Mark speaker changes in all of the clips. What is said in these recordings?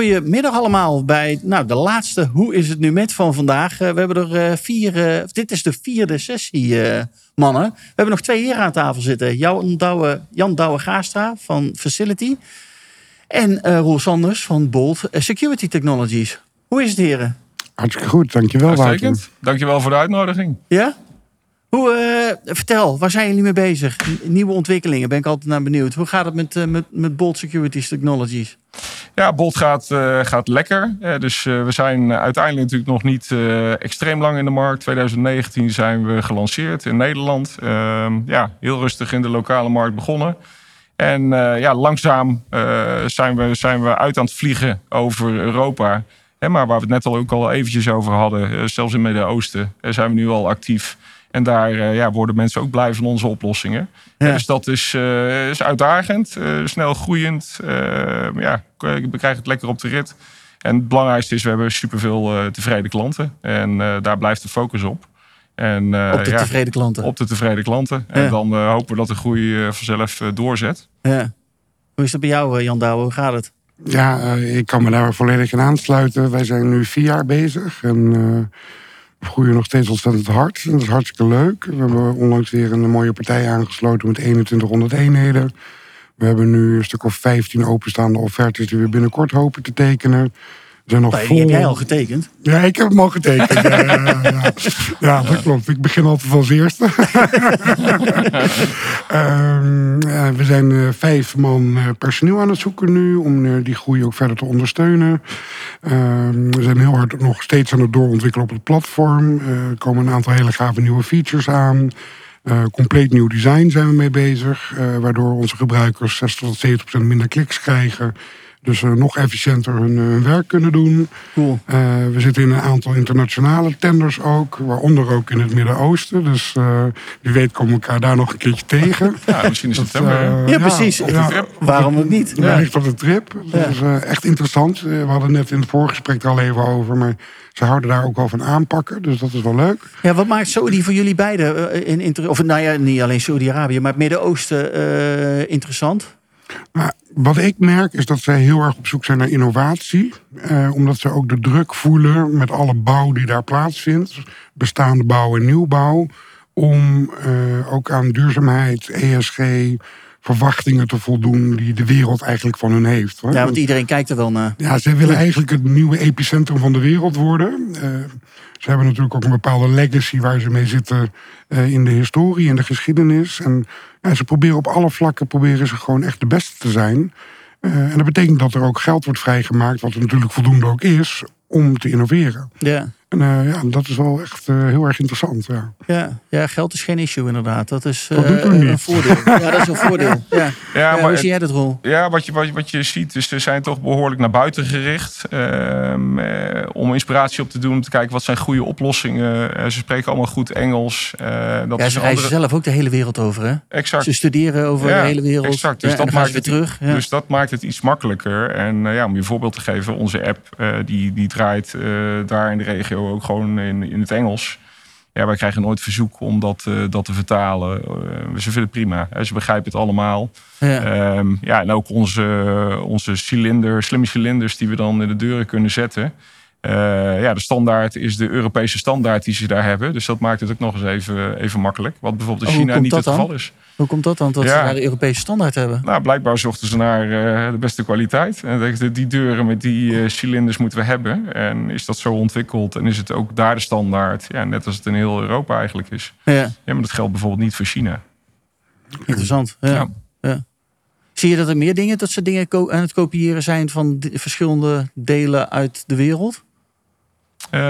Speaker 1: Goedemiddag allemaal bij nou, de laatste Hoe is het nu met van vandaag. Uh, we hebben er uh, vier, uh, dit is de vierde sessie, mannen. We hebben nog twee heren aan tafel zitten. Jan Douwe, Jan Douwe Gaastra van Facility en Roel Sanders van Bolt Security Technologies. Hoe is het heren?
Speaker 2: Hartstikke goed, dankjewel
Speaker 3: Wouter. Dankjewel voor de uitnodiging.
Speaker 1: Ja? Hoe, vertel, waar zijn jullie mee bezig? Nieuwe ontwikkelingen, ben ik altijd naar benieuwd. Hoe gaat het met, met, met Bolt Security Technologies?
Speaker 3: Ja, Bolt gaat, uh, gaat lekker. Uh, dus uh, we zijn uiteindelijk natuurlijk nog niet extreem lang in de markt. 2019 zijn we gelanceerd in Nederland. Ehm, ja, heel rustig in de lokale markt begonnen. En ja, langzaam zijn, we, zijn we uit aan het vliegen over Europa. Maar waar we het net al ook al eventjes over hadden, zelfs in het Midden-Oosten, zijn we nu al actief. En daar uh, ja, worden mensen ook blij van onze oplossingen. Ja. Dus dat is, uh, is uitdagend, uh, snel groeiend. ja, we krijgen het lekker op de rit. En het belangrijkste is, we hebben superveel tevreden klanten. En daar blijft de focus op. En,
Speaker 1: op de ja, tevreden klanten?
Speaker 3: Op de tevreden klanten. Ja. En dan hopen we dat de groei vanzelf doorzet.
Speaker 1: Ja. Hoe is dat bij jou, Jan Douwe? Hoe gaat het?
Speaker 2: Ja, ik kan me daar volledig in aansluiten. Wij zijn nu vier jaar bezig. En groeien nog steeds ontzettend hard. En dat is hartstikke leuk. We hebben onlangs weer een mooie partij aangesloten met 2100 eenheden. We hebben nu een stuk of 15 openstaande offertes die we binnenkort hopen te tekenen
Speaker 1: zijn nog vol... Die heb jij al getekend?
Speaker 2: Ja, ik heb hem al getekend. ja, ja, dat klopt. Ik begin altijd als eerste. um, we zijn uh, vijf man uh, personeel aan het zoeken nu... om uh, die groei ook verder te ondersteunen. Um, we zijn heel hard nog steeds aan het doorontwikkelen op het platform. er komen een aantal hele gave nieuwe features aan... Uh, compleet nieuw design zijn we mee bezig. Uh, waardoor onze gebruikers 60 tot 70% minder kliks krijgen. Dus uh, nog efficiënter hun, eh, hun, werk kunnen doen.
Speaker 1: Cool.
Speaker 2: Uh, we zitten in een aantal internationale tenders ook. Waaronder ook in het Midden-Oosten. Dus wie weet komen we elkaar daar nog een keertje tegen.
Speaker 3: Ja, misschien in september.
Speaker 1: ja, ja, precies. Op ja, Waarom ook niet?
Speaker 2: Ja, ligt op de trip. Dat is echt interessant. we hadden net in het voorgesprek er al even over. Maar ze houden daar ook wel van aanpakken. Dus dat is wel leuk.
Speaker 1: Ja, wat maakt Saudi voor jullie beiden, in, in, of nou ja, niet alleen Saudi-Arabië, maar het Midden-Oosten interessant?
Speaker 2: Maar wat ik merk is dat zij heel erg op zoek zijn naar innovatie. Eh, omdat ze ook de druk voelen met alle bouw die daar plaatsvindt. Bestaande bouw en nieuwbouw. Om uh, ook aan duurzaamheid, ESG, verwachtingen te voldoen die de wereld eigenlijk van hun heeft.
Speaker 1: Hoor. Ja, want iedereen kijkt er wel naar.
Speaker 2: Ja, ze willen eigenlijk het nieuwe epicentrum van de wereld worden. Uh, ze hebben natuurlijk ook een bepaalde legacy waar ze mee zitten uh, in de historie, in de geschiedenis. En ze proberen op alle vlakken proberen ze gewoon echt de beste te zijn. Uh, en dat betekent dat er ook geld wordt vrijgemaakt, wat natuurlijk voldoende ook is, om te innoveren.
Speaker 1: Ja.
Speaker 2: En uh, ja, dat is wel echt uh, heel erg interessant. Ja.
Speaker 1: Ja, ja, geld is geen issue inderdaad. Dat is
Speaker 2: uh, dat een
Speaker 1: voordeel. ja, dat is een voordeel. Ja. Ja, maar, hoe zie jij dat rol?
Speaker 3: Ja, wat je, wat, wat je ziet, is ze zijn toch behoorlijk naar buiten gericht. Ehm, om inspiratie op te doen, om te kijken wat zijn goede oplossingen. ze spreken allemaal goed Engels. dat
Speaker 1: ja, ze reizen andere... zelf ook de hele wereld over. Hè?
Speaker 3: Exact.
Speaker 1: Ze studeren over ja, de hele wereld.
Speaker 3: Exact. Dus, dat maakt, weer terug. Ja. dus dat maakt het iets makkelijker. En ja, om je een voorbeeld te geven, onze app die, die draait daar in de regio ook gewoon in in, het Engels. Ja, wij krijgen nooit verzoek om dat, uh, dat te vertalen. Uh, ze vinden het prima. Hè. Ze begrijpen het allemaal. Ja, um, ja en ook onze, onze cilinder, slimme cilinders die we dan in de deuren kunnen zetten. Ja, de standaard is de Europese standaard die ze daar hebben. Dus dat maakt het ook nog eens even, even makkelijk. Wat bijvoorbeeld in
Speaker 1: Oh,
Speaker 3: China niet het
Speaker 1: dan?
Speaker 3: geval is.
Speaker 1: Hoe komt dat dan? Dat ze daar de Europese standaard hebben?
Speaker 3: Nou, blijkbaar zochten ze naar eh, de beste kwaliteit. En dachten, die deuren met die eh, cilinders moeten we hebben. En is dat zo ontwikkeld en is het ook daar de standaard? Ja, net als het in heel Europa eigenlijk is.
Speaker 1: Ja,
Speaker 3: Ja, maar dat geldt bijvoorbeeld niet voor China.
Speaker 1: interessant. Ja.
Speaker 3: Ja.
Speaker 1: Ja. Zie je dat er meer dingen, dat ze dingen aan het kopiëren zijn van verschillende delen uit de wereld?
Speaker 3: Eh,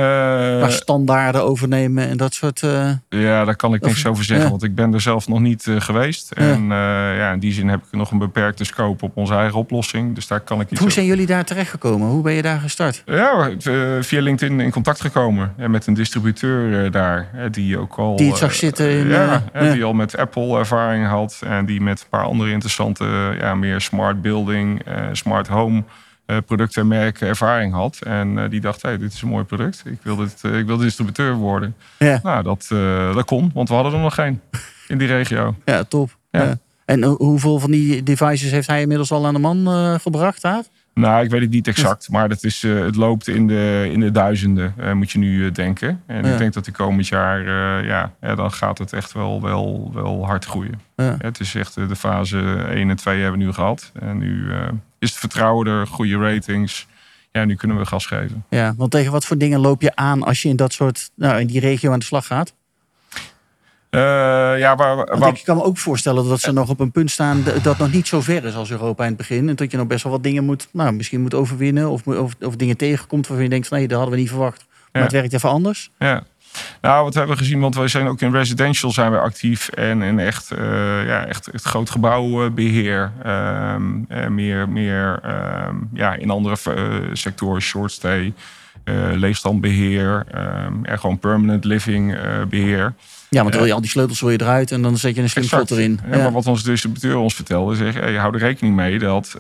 Speaker 1: Waar standaarden overnemen en dat soort. eh,
Speaker 3: ja, daar kan ik niks over zeggen,
Speaker 1: ja.
Speaker 3: want ik ben er zelf nog niet eh, geweest. En eh, ja, in die zin heb ik nog een beperkte scope op onze eigen oplossing. Dus daar kan ik iets
Speaker 1: Hoe
Speaker 3: over
Speaker 1: zijn jullie daar terechtgekomen? Hoe ben je daar gestart?
Speaker 3: Ja, eh, via LinkedIn in contact gekomen. En met een distributeur eh, daar. Die ook al.
Speaker 1: Die het zag
Speaker 3: eh,
Speaker 1: zitten in,
Speaker 3: ja,
Speaker 1: eh,
Speaker 3: die al met Apple ervaring had. En die met een paar andere interessante, eh, ja, meer smart building, eh, smart home. Eh, producten en merken ervaring had. En eh, die dacht, hey, dit is een mooi product. Ik wil, dit, eh, ik wil distributeur worden.
Speaker 1: Ja,
Speaker 3: Nou, dat, dat kon, want we hadden er nog geen in die regio.
Speaker 1: ja top.
Speaker 3: Ja.
Speaker 1: En ho- hoeveel van die devices heeft hij inmiddels al aan de man gebracht daar?
Speaker 3: Nou, ik weet het niet exact, maar dat is, het loopt in de, in de duizenden, moet je nu denken. En
Speaker 1: Ja.
Speaker 3: ik denk dat die komend jaar, ja, ja, dan gaat het echt wel, wel, wel hard groeien.
Speaker 1: Ja.
Speaker 3: Het is echt de fase 1 en 2 hebben we nu gehad. En nu is het vertrouwen er, goede ratings. Ja, nu kunnen we gas geven.
Speaker 1: Ja, want tegen wat voor dingen loop je aan als je in dat soort, nou, in die regio aan de slag gaat?
Speaker 3: Eh, ja, waar,
Speaker 1: ik kan me ook voorstellen dat ze nog op een punt staan dat nog niet zo ver is als Europa in het begin. En dat je nog best wel wat dingen moet, nou, misschien moet overwinnen. Of, of, of dingen tegenkomt waarvan je denkt van nee, dat hadden we niet verwacht. Maar
Speaker 3: Ja.
Speaker 1: het werkt even anders.
Speaker 3: Ja. Nou, wat we hebben gezien, want wij zijn ook in residential zijn we actief en in echt, eh, ja, echt, echt groot gebouwbeheer. Ehm, eh, meer meer ehm, ja, in andere eh, sectoren, short stay, eh, leegstandbeheer, ehm, ja, gewoon permanent living eh, beheer.
Speaker 1: Ja, want dan wil je al die sleutels wil je eruit en dan zet je een slim slot erin.
Speaker 3: Ja,
Speaker 1: Ja.
Speaker 3: Maar wat onze distributeur ons vertelde, zeg, hey, hou er rekening mee dat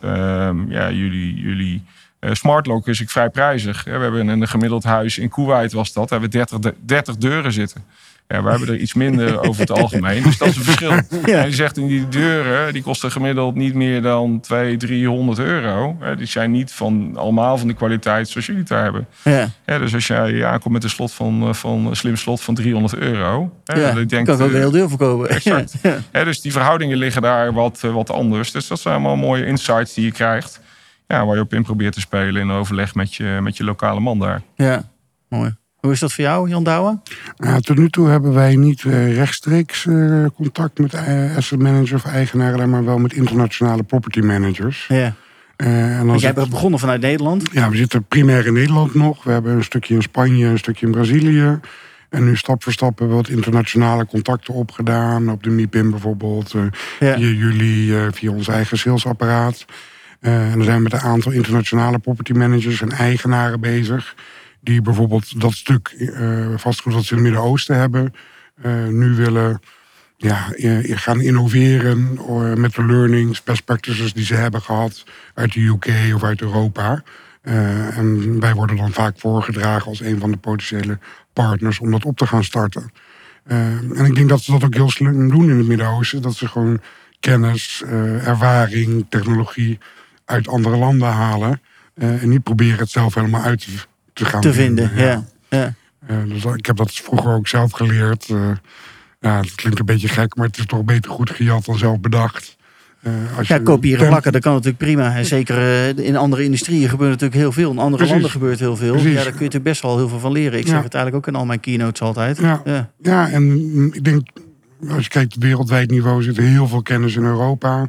Speaker 3: ja, jullie, jullie eh, smart lock is ik vrij prijzig. Ja, we hebben een gemiddeld huis in Kuwait was dat, daar hebben we 30, de- 30 deuren zitten. Ja, we hebben er iets minder over het algemeen. Dus dat is een verschil. En je zegt in die deuren, die kosten gemiddeld niet meer dan 200, 300 euro. Ja, die zijn niet van allemaal van de kwaliteit zoals jullie het daar hebben.
Speaker 1: Ja.
Speaker 3: Ja, dus als jij aankomt met een slot van, eh, van een slim slot van 300 euro.
Speaker 1: Ja,
Speaker 3: dan
Speaker 1: kan
Speaker 3: denkt,
Speaker 1: ik ook
Speaker 3: eh,
Speaker 1: een heel deel verkopen.
Speaker 3: exact.
Speaker 1: Ja.
Speaker 3: Hè, dus die verhoudingen liggen daar wat, eh, wat anders. Dus dat zijn allemaal mooie insights die je krijgt. Ja, waar je op in probeert te spelen in overleg met je, met je lokale man daar.
Speaker 1: ja, mooi. Hoe is dat voor jou, Jan Douwen?
Speaker 2: Nou, tot nu toe hebben wij niet eh, rechtstreeks eh, contact met eh, asset managers of eigenaren, maar wel met internationale property managers.
Speaker 1: Ja.
Speaker 2: Eh, en dan
Speaker 1: Want jij
Speaker 2: zit-
Speaker 1: bent begonnen vanuit Nederland.
Speaker 2: ja, we zitten primair in Nederland nog. We hebben een stukje in Spanje, een stukje in Brazilië. En nu stap voor stap hebben we wat internationale contacten opgedaan. Op de MIPIM bijvoorbeeld. eh,
Speaker 1: Ja.
Speaker 2: Via jullie, eh, via ons eigen salesapparaat. Eh, en dan zijn met een aantal internationale property managers en eigenaren bezig. Die bijvoorbeeld dat stuk eh, vastgoed dat ze in het Midden-Oosten hebben. eh, nu willen ja, gaan innoveren met de learnings, best practices die ze hebben gehad uit de UK of uit Europa. En wij worden dan vaak voorgedragen als een van de potentiële partners om dat op te gaan starten. En ik denk dat ze dat ook heel slim doen in het Midden-Oosten. Dat ze gewoon kennis, ervaring, technologie uit andere landen halen. eh, en niet proberen het zelf helemaal uit te, gaan
Speaker 1: te vinden. Ja. Ja.
Speaker 2: eh, dus ik heb dat vroeger ook zelf geleerd. Eh, ja, het klinkt een beetje gek, maar het is toch beter goed gejat dan zelf bedacht. Eh, als
Speaker 1: Ja,
Speaker 2: je-
Speaker 1: kopiëren
Speaker 2: ten-
Speaker 1: plakken, dat kan natuurlijk prima. En zeker eh, in andere industrieën gebeurt natuurlijk heel veel. In andere
Speaker 2: Precies.
Speaker 1: landen gebeurt heel veel.
Speaker 2: Precies.
Speaker 1: Ja, daar kun je natuurlijk best wel heel veel van leren. Ik
Speaker 2: Ja.
Speaker 1: zeg het eigenlijk ook in al mijn keynotes altijd.
Speaker 2: Ja.
Speaker 1: Ja.
Speaker 2: Ja, en mm, ik denk, als je kijkt op wereldwijd niveau, zit er heel veel kennis in Europa.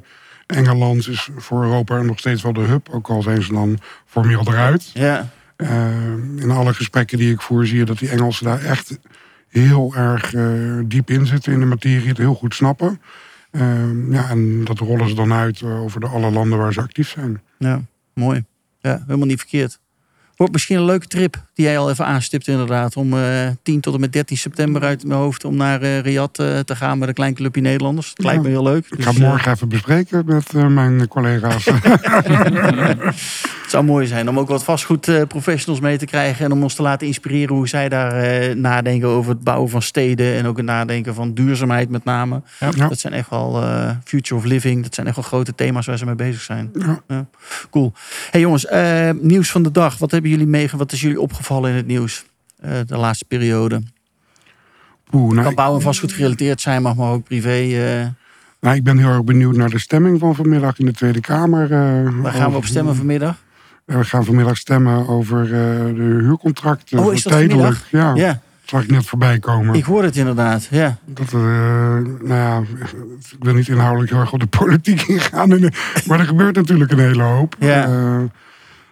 Speaker 2: Engeland is voor Europa nog steeds wel de hub, ook al zijn ze dan formeel eruit.
Speaker 1: Ja.
Speaker 2: Eh, in alle gesprekken die ik voer, zie je dat die Engelsen daar echt heel erg eh, diep in zitten in de materie, het heel goed snappen. Eh, ja, en dat rollen ze dan uit over de alle landen waar ze actief zijn.
Speaker 1: ja, mooi. Ja, helemaal niet verkeerd. Wordt misschien een leuke trip die jij al even aanstipt inderdaad. Om eh 10 tot en met 13 september uit mijn hoofd om naar eh Riyadh eh, te gaan met een klein clubje Nederlanders. Het
Speaker 2: Ja.
Speaker 1: lijkt me heel leuk.
Speaker 2: Ik ga
Speaker 1: Dus,
Speaker 2: het morgen even bespreken met mijn collega's.
Speaker 1: eh, zou mooi zijn om ook wat vastgoedprofessionals mee te krijgen. En om ons te laten inspireren hoe zij daar eh, nadenken over het bouwen van steden. En ook het nadenken van duurzaamheid met name.
Speaker 2: Ja.
Speaker 1: Dat zijn echt wel eh, future of living. Dat zijn echt wel grote thema's waar ze mee bezig zijn.
Speaker 2: Ja.
Speaker 1: Cool. hey jongens, eh, nieuws van de dag. Wat hebben jullie meege? Wat is jullie opgevallen in het nieuws eh, de laatste periode?
Speaker 2: Oeh, nou,
Speaker 1: Kan bouwen en vastgoed gerelateerd zijn, mag maar ook privé. eh,
Speaker 2: nou, ik ben heel erg benieuwd naar de stemming van vanmiddag in de Tweede Kamer. eh,
Speaker 1: waar gaan we op stemmen vanmiddag?
Speaker 2: Eh, We gaan vanmiddag stemmen over eh, de huurcontracten.
Speaker 1: Oh,
Speaker 2: voor
Speaker 1: is dat
Speaker 2: tijdelijk. Ja,
Speaker 1: Ja,
Speaker 2: dat zag ik net voorbij komen.
Speaker 1: ik hoor het inderdaad. Ja.
Speaker 2: Dat, eh, nou ja, ik wil niet inhoudelijk heel erg op de politiek ingaan. Maar er gebeurt natuurlijk een hele hoop.
Speaker 1: Ja.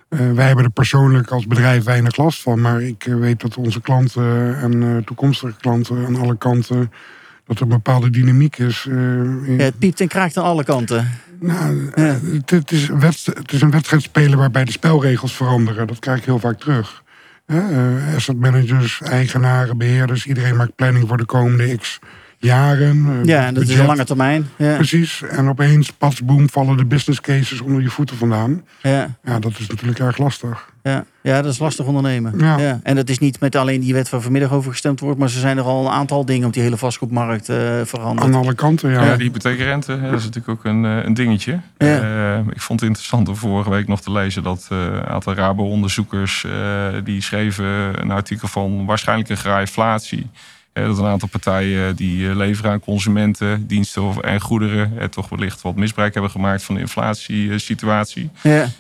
Speaker 2: Wij hebben er persoonlijk als bedrijf weinig last van. Maar ik weet dat onze klanten en toekomstige klanten aan alle kanten... dat er een bepaalde dynamiek is.
Speaker 1: Ja, het piept en kraakt aan alle kanten.
Speaker 2: Nou, eh, het, is een het is een wedstrijd spelen waarbij de spelregels veranderen. Dat krijg ik heel vaak terug. Eh, asset managers, eigenaren, beheerders, iedereen maakt planning voor de komende x jaren. eh,
Speaker 1: Ja, en dat is een lange termijn. Ja.
Speaker 2: Precies. En opeens, pas boem, vallen de business cases onder je voeten vandaan.
Speaker 1: Ja,
Speaker 2: Ja, dat is natuurlijk erg lastig.
Speaker 1: ja. ja, dat is lastig ondernemen. Ja.
Speaker 2: Ja.
Speaker 1: En dat is niet met alleen die wet waar vanmiddag over gestemd wordt, maar er zijn er al een aantal dingen op die hele vastgoedmarkt eh, veranderd.
Speaker 2: Aan alle kanten, ja.
Speaker 3: Ja, die hypotheekrente, hè, dat is natuurlijk ook een, eh, een dingetje.
Speaker 2: Ja.
Speaker 3: Eh, ik vond het interessant om vorige week nog te lezen dat eh, een aantal Rabo-onderzoekers eh, die schreven een artikel van waarschijnlijk een graai inflatie. Eh, dat een aantal partijen die eh, leveren aan consumenten, diensten of- en goederen eh, toch wellicht wat misbruik hebben gemaakt van de inflatiesituatie.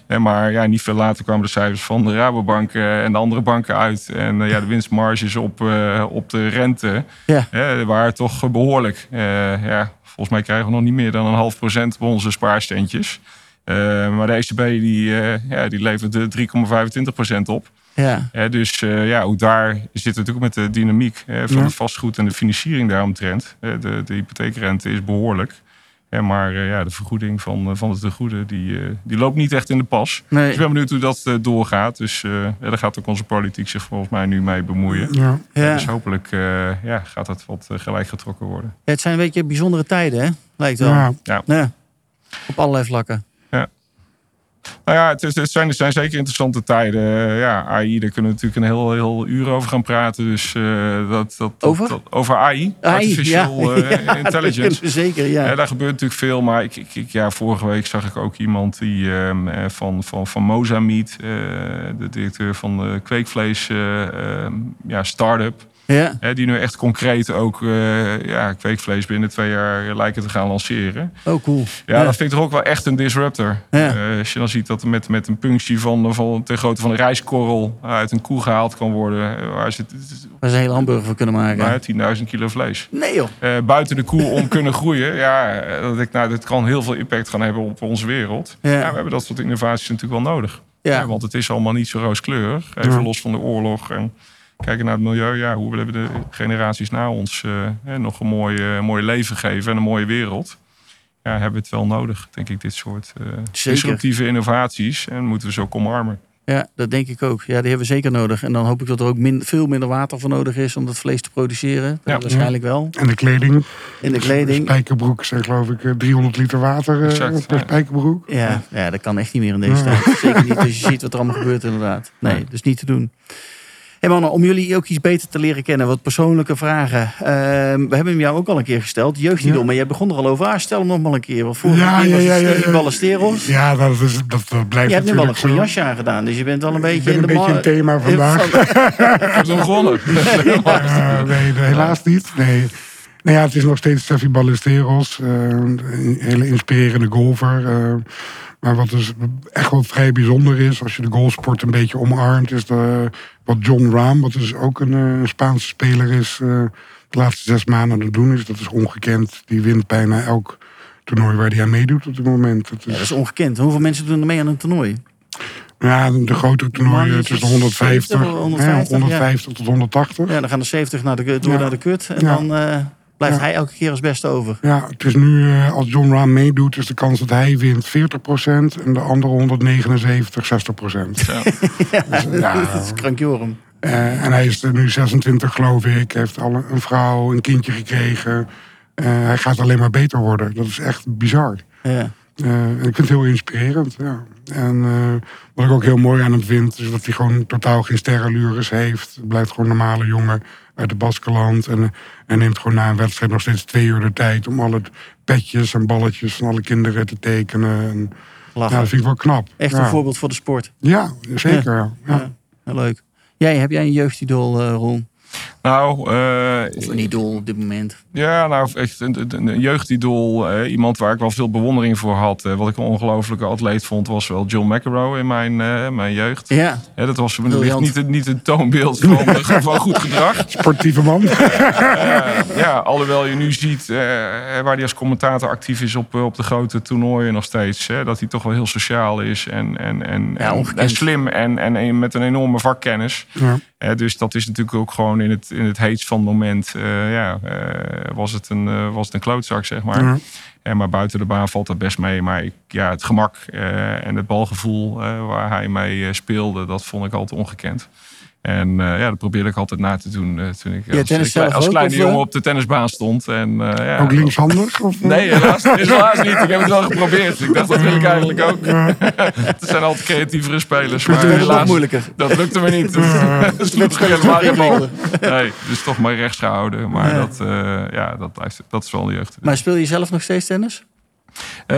Speaker 1: Ja,
Speaker 3: maar ja, niet veel later kwamen de cijfers van de Rabobank en de andere banken uit. En ja, de winstmarges op, eh, op de rente
Speaker 1: ja.
Speaker 3: waren toch behoorlijk. Eh, ja, volgens mij krijgen we nog niet meer dan een half procent op onze spaarsteentjes. Eh, maar de ECB die, ja, die levert de 3,25 procent op.
Speaker 1: ja.
Speaker 3: Dus eh, ja, ook daar zit het natuurlijk met de dynamiek van
Speaker 2: Ja.
Speaker 3: het vastgoed en de financiering daaromtrent. Eh, de, de hypotheekrente is behoorlijk. Eh, maar eh, ja, de vergoeding van, eh, van de tegoeden die, die loopt niet echt in de pas. Dus ik ben benieuwd hoe dat eh, doorgaat. Dus ja, daar gaat ook onze politiek zich volgens mij nu mee bemoeien.
Speaker 2: Ja.
Speaker 1: Ja.
Speaker 3: Dus hopelijk ja, gaat dat wat gelijk getrokken worden.
Speaker 1: Het zijn een beetje bijzondere tijden, hè? Lijkt wel.
Speaker 2: Ja.
Speaker 1: Ja. Op allerlei vlakken.
Speaker 3: Nou ja, het, is- het, zijn, het zijn zeker interessante tijden. Ja, AI, daar kunnen we natuurlijk een heel, heel uur over gaan praten. Dus eh, dat, dat,
Speaker 1: Over?
Speaker 3: Dat, over AI, Artificial
Speaker 1: ja.
Speaker 3: eh,
Speaker 1: Ja,
Speaker 3: Intelligence.
Speaker 1: zeker, ja.
Speaker 3: Ja, daar gebeurt natuurlijk veel. Maar ik, ik, ik- ja, vorige week zag ik ook iemand die, eh, van, van, van Mozamiet, de directeur van de kweekvlees eh, ehm, ja, start-up.
Speaker 1: Ja,
Speaker 3: Hè, die nu echt concreet ook eh, ja, kweekvlees binnen twee jaar lijken te gaan lanceren.
Speaker 1: oh cool.
Speaker 3: Ja, dat vind ik toch ook wel echt een disruptor.
Speaker 1: Ja.
Speaker 3: Eh, als je dan ziet dat er met, met een punctie van, van ter grootte van een rijstkorrel uit een koe gehaald kan worden. eh, Waar ze
Speaker 1: Waar ze een hele hamburger van kunnen maken.
Speaker 3: maar 10.000 kilo vlees.
Speaker 1: Nee joh.
Speaker 3: Buiten de koe om kunnen groeien. Ja, dat ik, nou, dit kan heel veel impact gaan hebben op onze wereld.
Speaker 1: Ja.
Speaker 3: Ja. we hebben dat soort innovaties natuurlijk wel nodig.
Speaker 1: Ja.
Speaker 3: Want het is allemaal niet zo rooskleurig. Even los van de oorlog en kijken naar het milieu. Ja, hoe willen we de generaties na ons eh, hè, nog een mooi, eh, mooi leven geven en een mooie wereld? Ja, hebben we het wel nodig, denk ik, dit soort eh, disruptieve innovaties. En moeten we ze ook omarmen.
Speaker 1: Ja, dat denk ik ook. Ja, die hebben we zeker nodig. En dan hoop ik dat er ook min, veel minder water voor nodig is om dat vlees te produceren. Dat
Speaker 3: Ja.
Speaker 1: waarschijnlijk wel.
Speaker 2: En de kleding.
Speaker 1: In de kleding.
Speaker 2: Spijkerbroek zijn geloof ik eh, 300 liter water eh,
Speaker 3: Exact,
Speaker 2: per
Speaker 3: ja.
Speaker 2: spijkerbroek.
Speaker 1: Ja, ja, dat kan echt niet meer in deze
Speaker 2: Ja.
Speaker 1: tijd. Zeker niet als je ziet wat er allemaal gebeurt inderdaad. Nee, dus niet te doen. Hey mannen, om jullie ook iets beter te leren kennen, wat persoonlijke vragen. Ehm, we hebben hem jou ook al een keer gesteld. Jeugdidol,
Speaker 2: Ja.
Speaker 1: maar jij begon er al over. Ah, stel hem nog maar een keer. Want vorige
Speaker 2: Ja,
Speaker 1: keer was
Speaker 2: ja,
Speaker 1: het
Speaker 2: ja, ja.
Speaker 1: Ballesteros.
Speaker 2: Ja, dat, is, dat, dat blijft
Speaker 1: Je hebt nu wel een groen
Speaker 2: zo.
Speaker 1: jasje aangedaan, dus je bent wel een beetje in
Speaker 2: een
Speaker 1: de
Speaker 2: beetje
Speaker 1: ma-
Speaker 2: een thema vandaag.
Speaker 1: van-
Speaker 3: gewonnen.
Speaker 2: Eh, nee, helaas niet. Nee. Nou ja, het is nog steeds Steffi Ballesteros. eh, een hele inspirerende golfer. Maar wat dus echt wel vrij bijzonder is, als je de golfsport een beetje omarmt, is de, wat John Rahm, wat dus ook een eh, Spaanse speler is, eh, de laatste zes maanden aan het doen is. Dat is ongekend. Die wint bijna elk toernooi waar hij aan meedoet op dit moment. Dat
Speaker 1: Ja,
Speaker 2: is,
Speaker 1: dat is ongekend. Hoeveel mensen doen er mee aan een toernooi?
Speaker 2: ja, de grotere toernooien tussen
Speaker 1: is
Speaker 2: 150,
Speaker 1: 70, 150,
Speaker 2: ja, 150 tot 180.
Speaker 1: Ja, dan gaan er 70 naar de, door
Speaker 2: Ja.
Speaker 1: naar de kut. En
Speaker 2: Ja.
Speaker 1: dan eh, blijft
Speaker 2: Ja.
Speaker 1: hij elke keer als beste over.
Speaker 2: Ja, het is nu, eh, als John Rahm meedoet, is de kans dat hij wint 40% en de andere 179, 60%.
Speaker 3: Ja.
Speaker 2: Dus, ja,
Speaker 1: dat is krankjorum.
Speaker 2: eh, en hij is er nu 26, geloof ik. Heeft al een vrouw, een kindje gekregen. Eh, hij gaat alleen maar beter worden. Dat is echt bizar.
Speaker 1: Ja.
Speaker 2: Eh, en ik vind het heel inspirerend. Ja. En eh, wat ik ook heel mooi aan hem vind, is dat hij gewoon totaal geen sterrenlures heeft. Het blijft gewoon een normale jongen uit het Baskeland. En, en neemt gewoon na een wedstrijd nog steeds twee uur de tijd om alle petjes en balletjes van alle kinderen te tekenen. En,
Speaker 1: Lachen.
Speaker 2: ja, dat vind ik wel knap.
Speaker 1: Echt
Speaker 2: ja.
Speaker 1: een voorbeeld voor de sport.
Speaker 2: Ja, zeker. Ja.
Speaker 1: Leuk. Jij, heb jij een jeugdidool, eh Ron?
Speaker 3: Nou, eh,
Speaker 1: Of een idool op dit moment?
Speaker 3: Ja, nou echt een, een, een jeugdidool. eh, iemand waar ik wel veel bewondering voor had. eh, wat ik een ongelofelijke atleet vond, was wel John McEnroe in mijn, eh, mijn jeugd.
Speaker 1: Ja.
Speaker 3: Hè, dat was wellicht niet, een- niet een toonbeeld van, eh, van goed gedrag.
Speaker 2: Sportieve man.
Speaker 3: Eh, ja, alhoewel je nu ziet eh, waar hij als commentator actief is op, eh, op de grote toernooien nog steeds. Hè, dat hij toch wel heel sociaal is en, en, en,
Speaker 1: Ja,
Speaker 3: en, slim en, en, en met een enorme vakkennis.
Speaker 2: ja.
Speaker 3: Eh, dus dat is natuurlijk ook gewoon in het, in het heetst van het moment. eh, ja, eh, was, het een, eh, was het een klootzak, zeg maar.
Speaker 2: Ja.
Speaker 3: Eh, maar buiten de baan valt dat best mee. Maar ik, ja, het gemak en het balgevoel waar hij mee speelde, dat vond ik altijd ongekend. En eh, ja, dat probeerde ik altijd na te doen eh, toen ik
Speaker 1: Ja,
Speaker 3: als,
Speaker 1: tennis
Speaker 3: ik-
Speaker 1: zelf
Speaker 3: als
Speaker 1: ook,
Speaker 3: kleine
Speaker 1: of, eh?
Speaker 3: jongen op de tennisbaan stond. En, eh, ja,
Speaker 2: Ook linkshandig? Of?
Speaker 3: Nee, helaas, helaas niet. Ik heb het wel geprobeerd. Ik dacht, dat wil ik eigenlijk ook. Het zijn altijd creatievere spelers. Maar
Speaker 1: nog
Speaker 3: helaas,
Speaker 1: moeilijker.
Speaker 3: dat lukte me niet. Dus. Nee, dus toch maar rechts gehouden. Maar
Speaker 1: Ja.
Speaker 3: dat, eh, ja, dat, blijft, dat is wel de jeugd.
Speaker 1: Maar speel je zelf nog steeds tennis?
Speaker 3: Eh,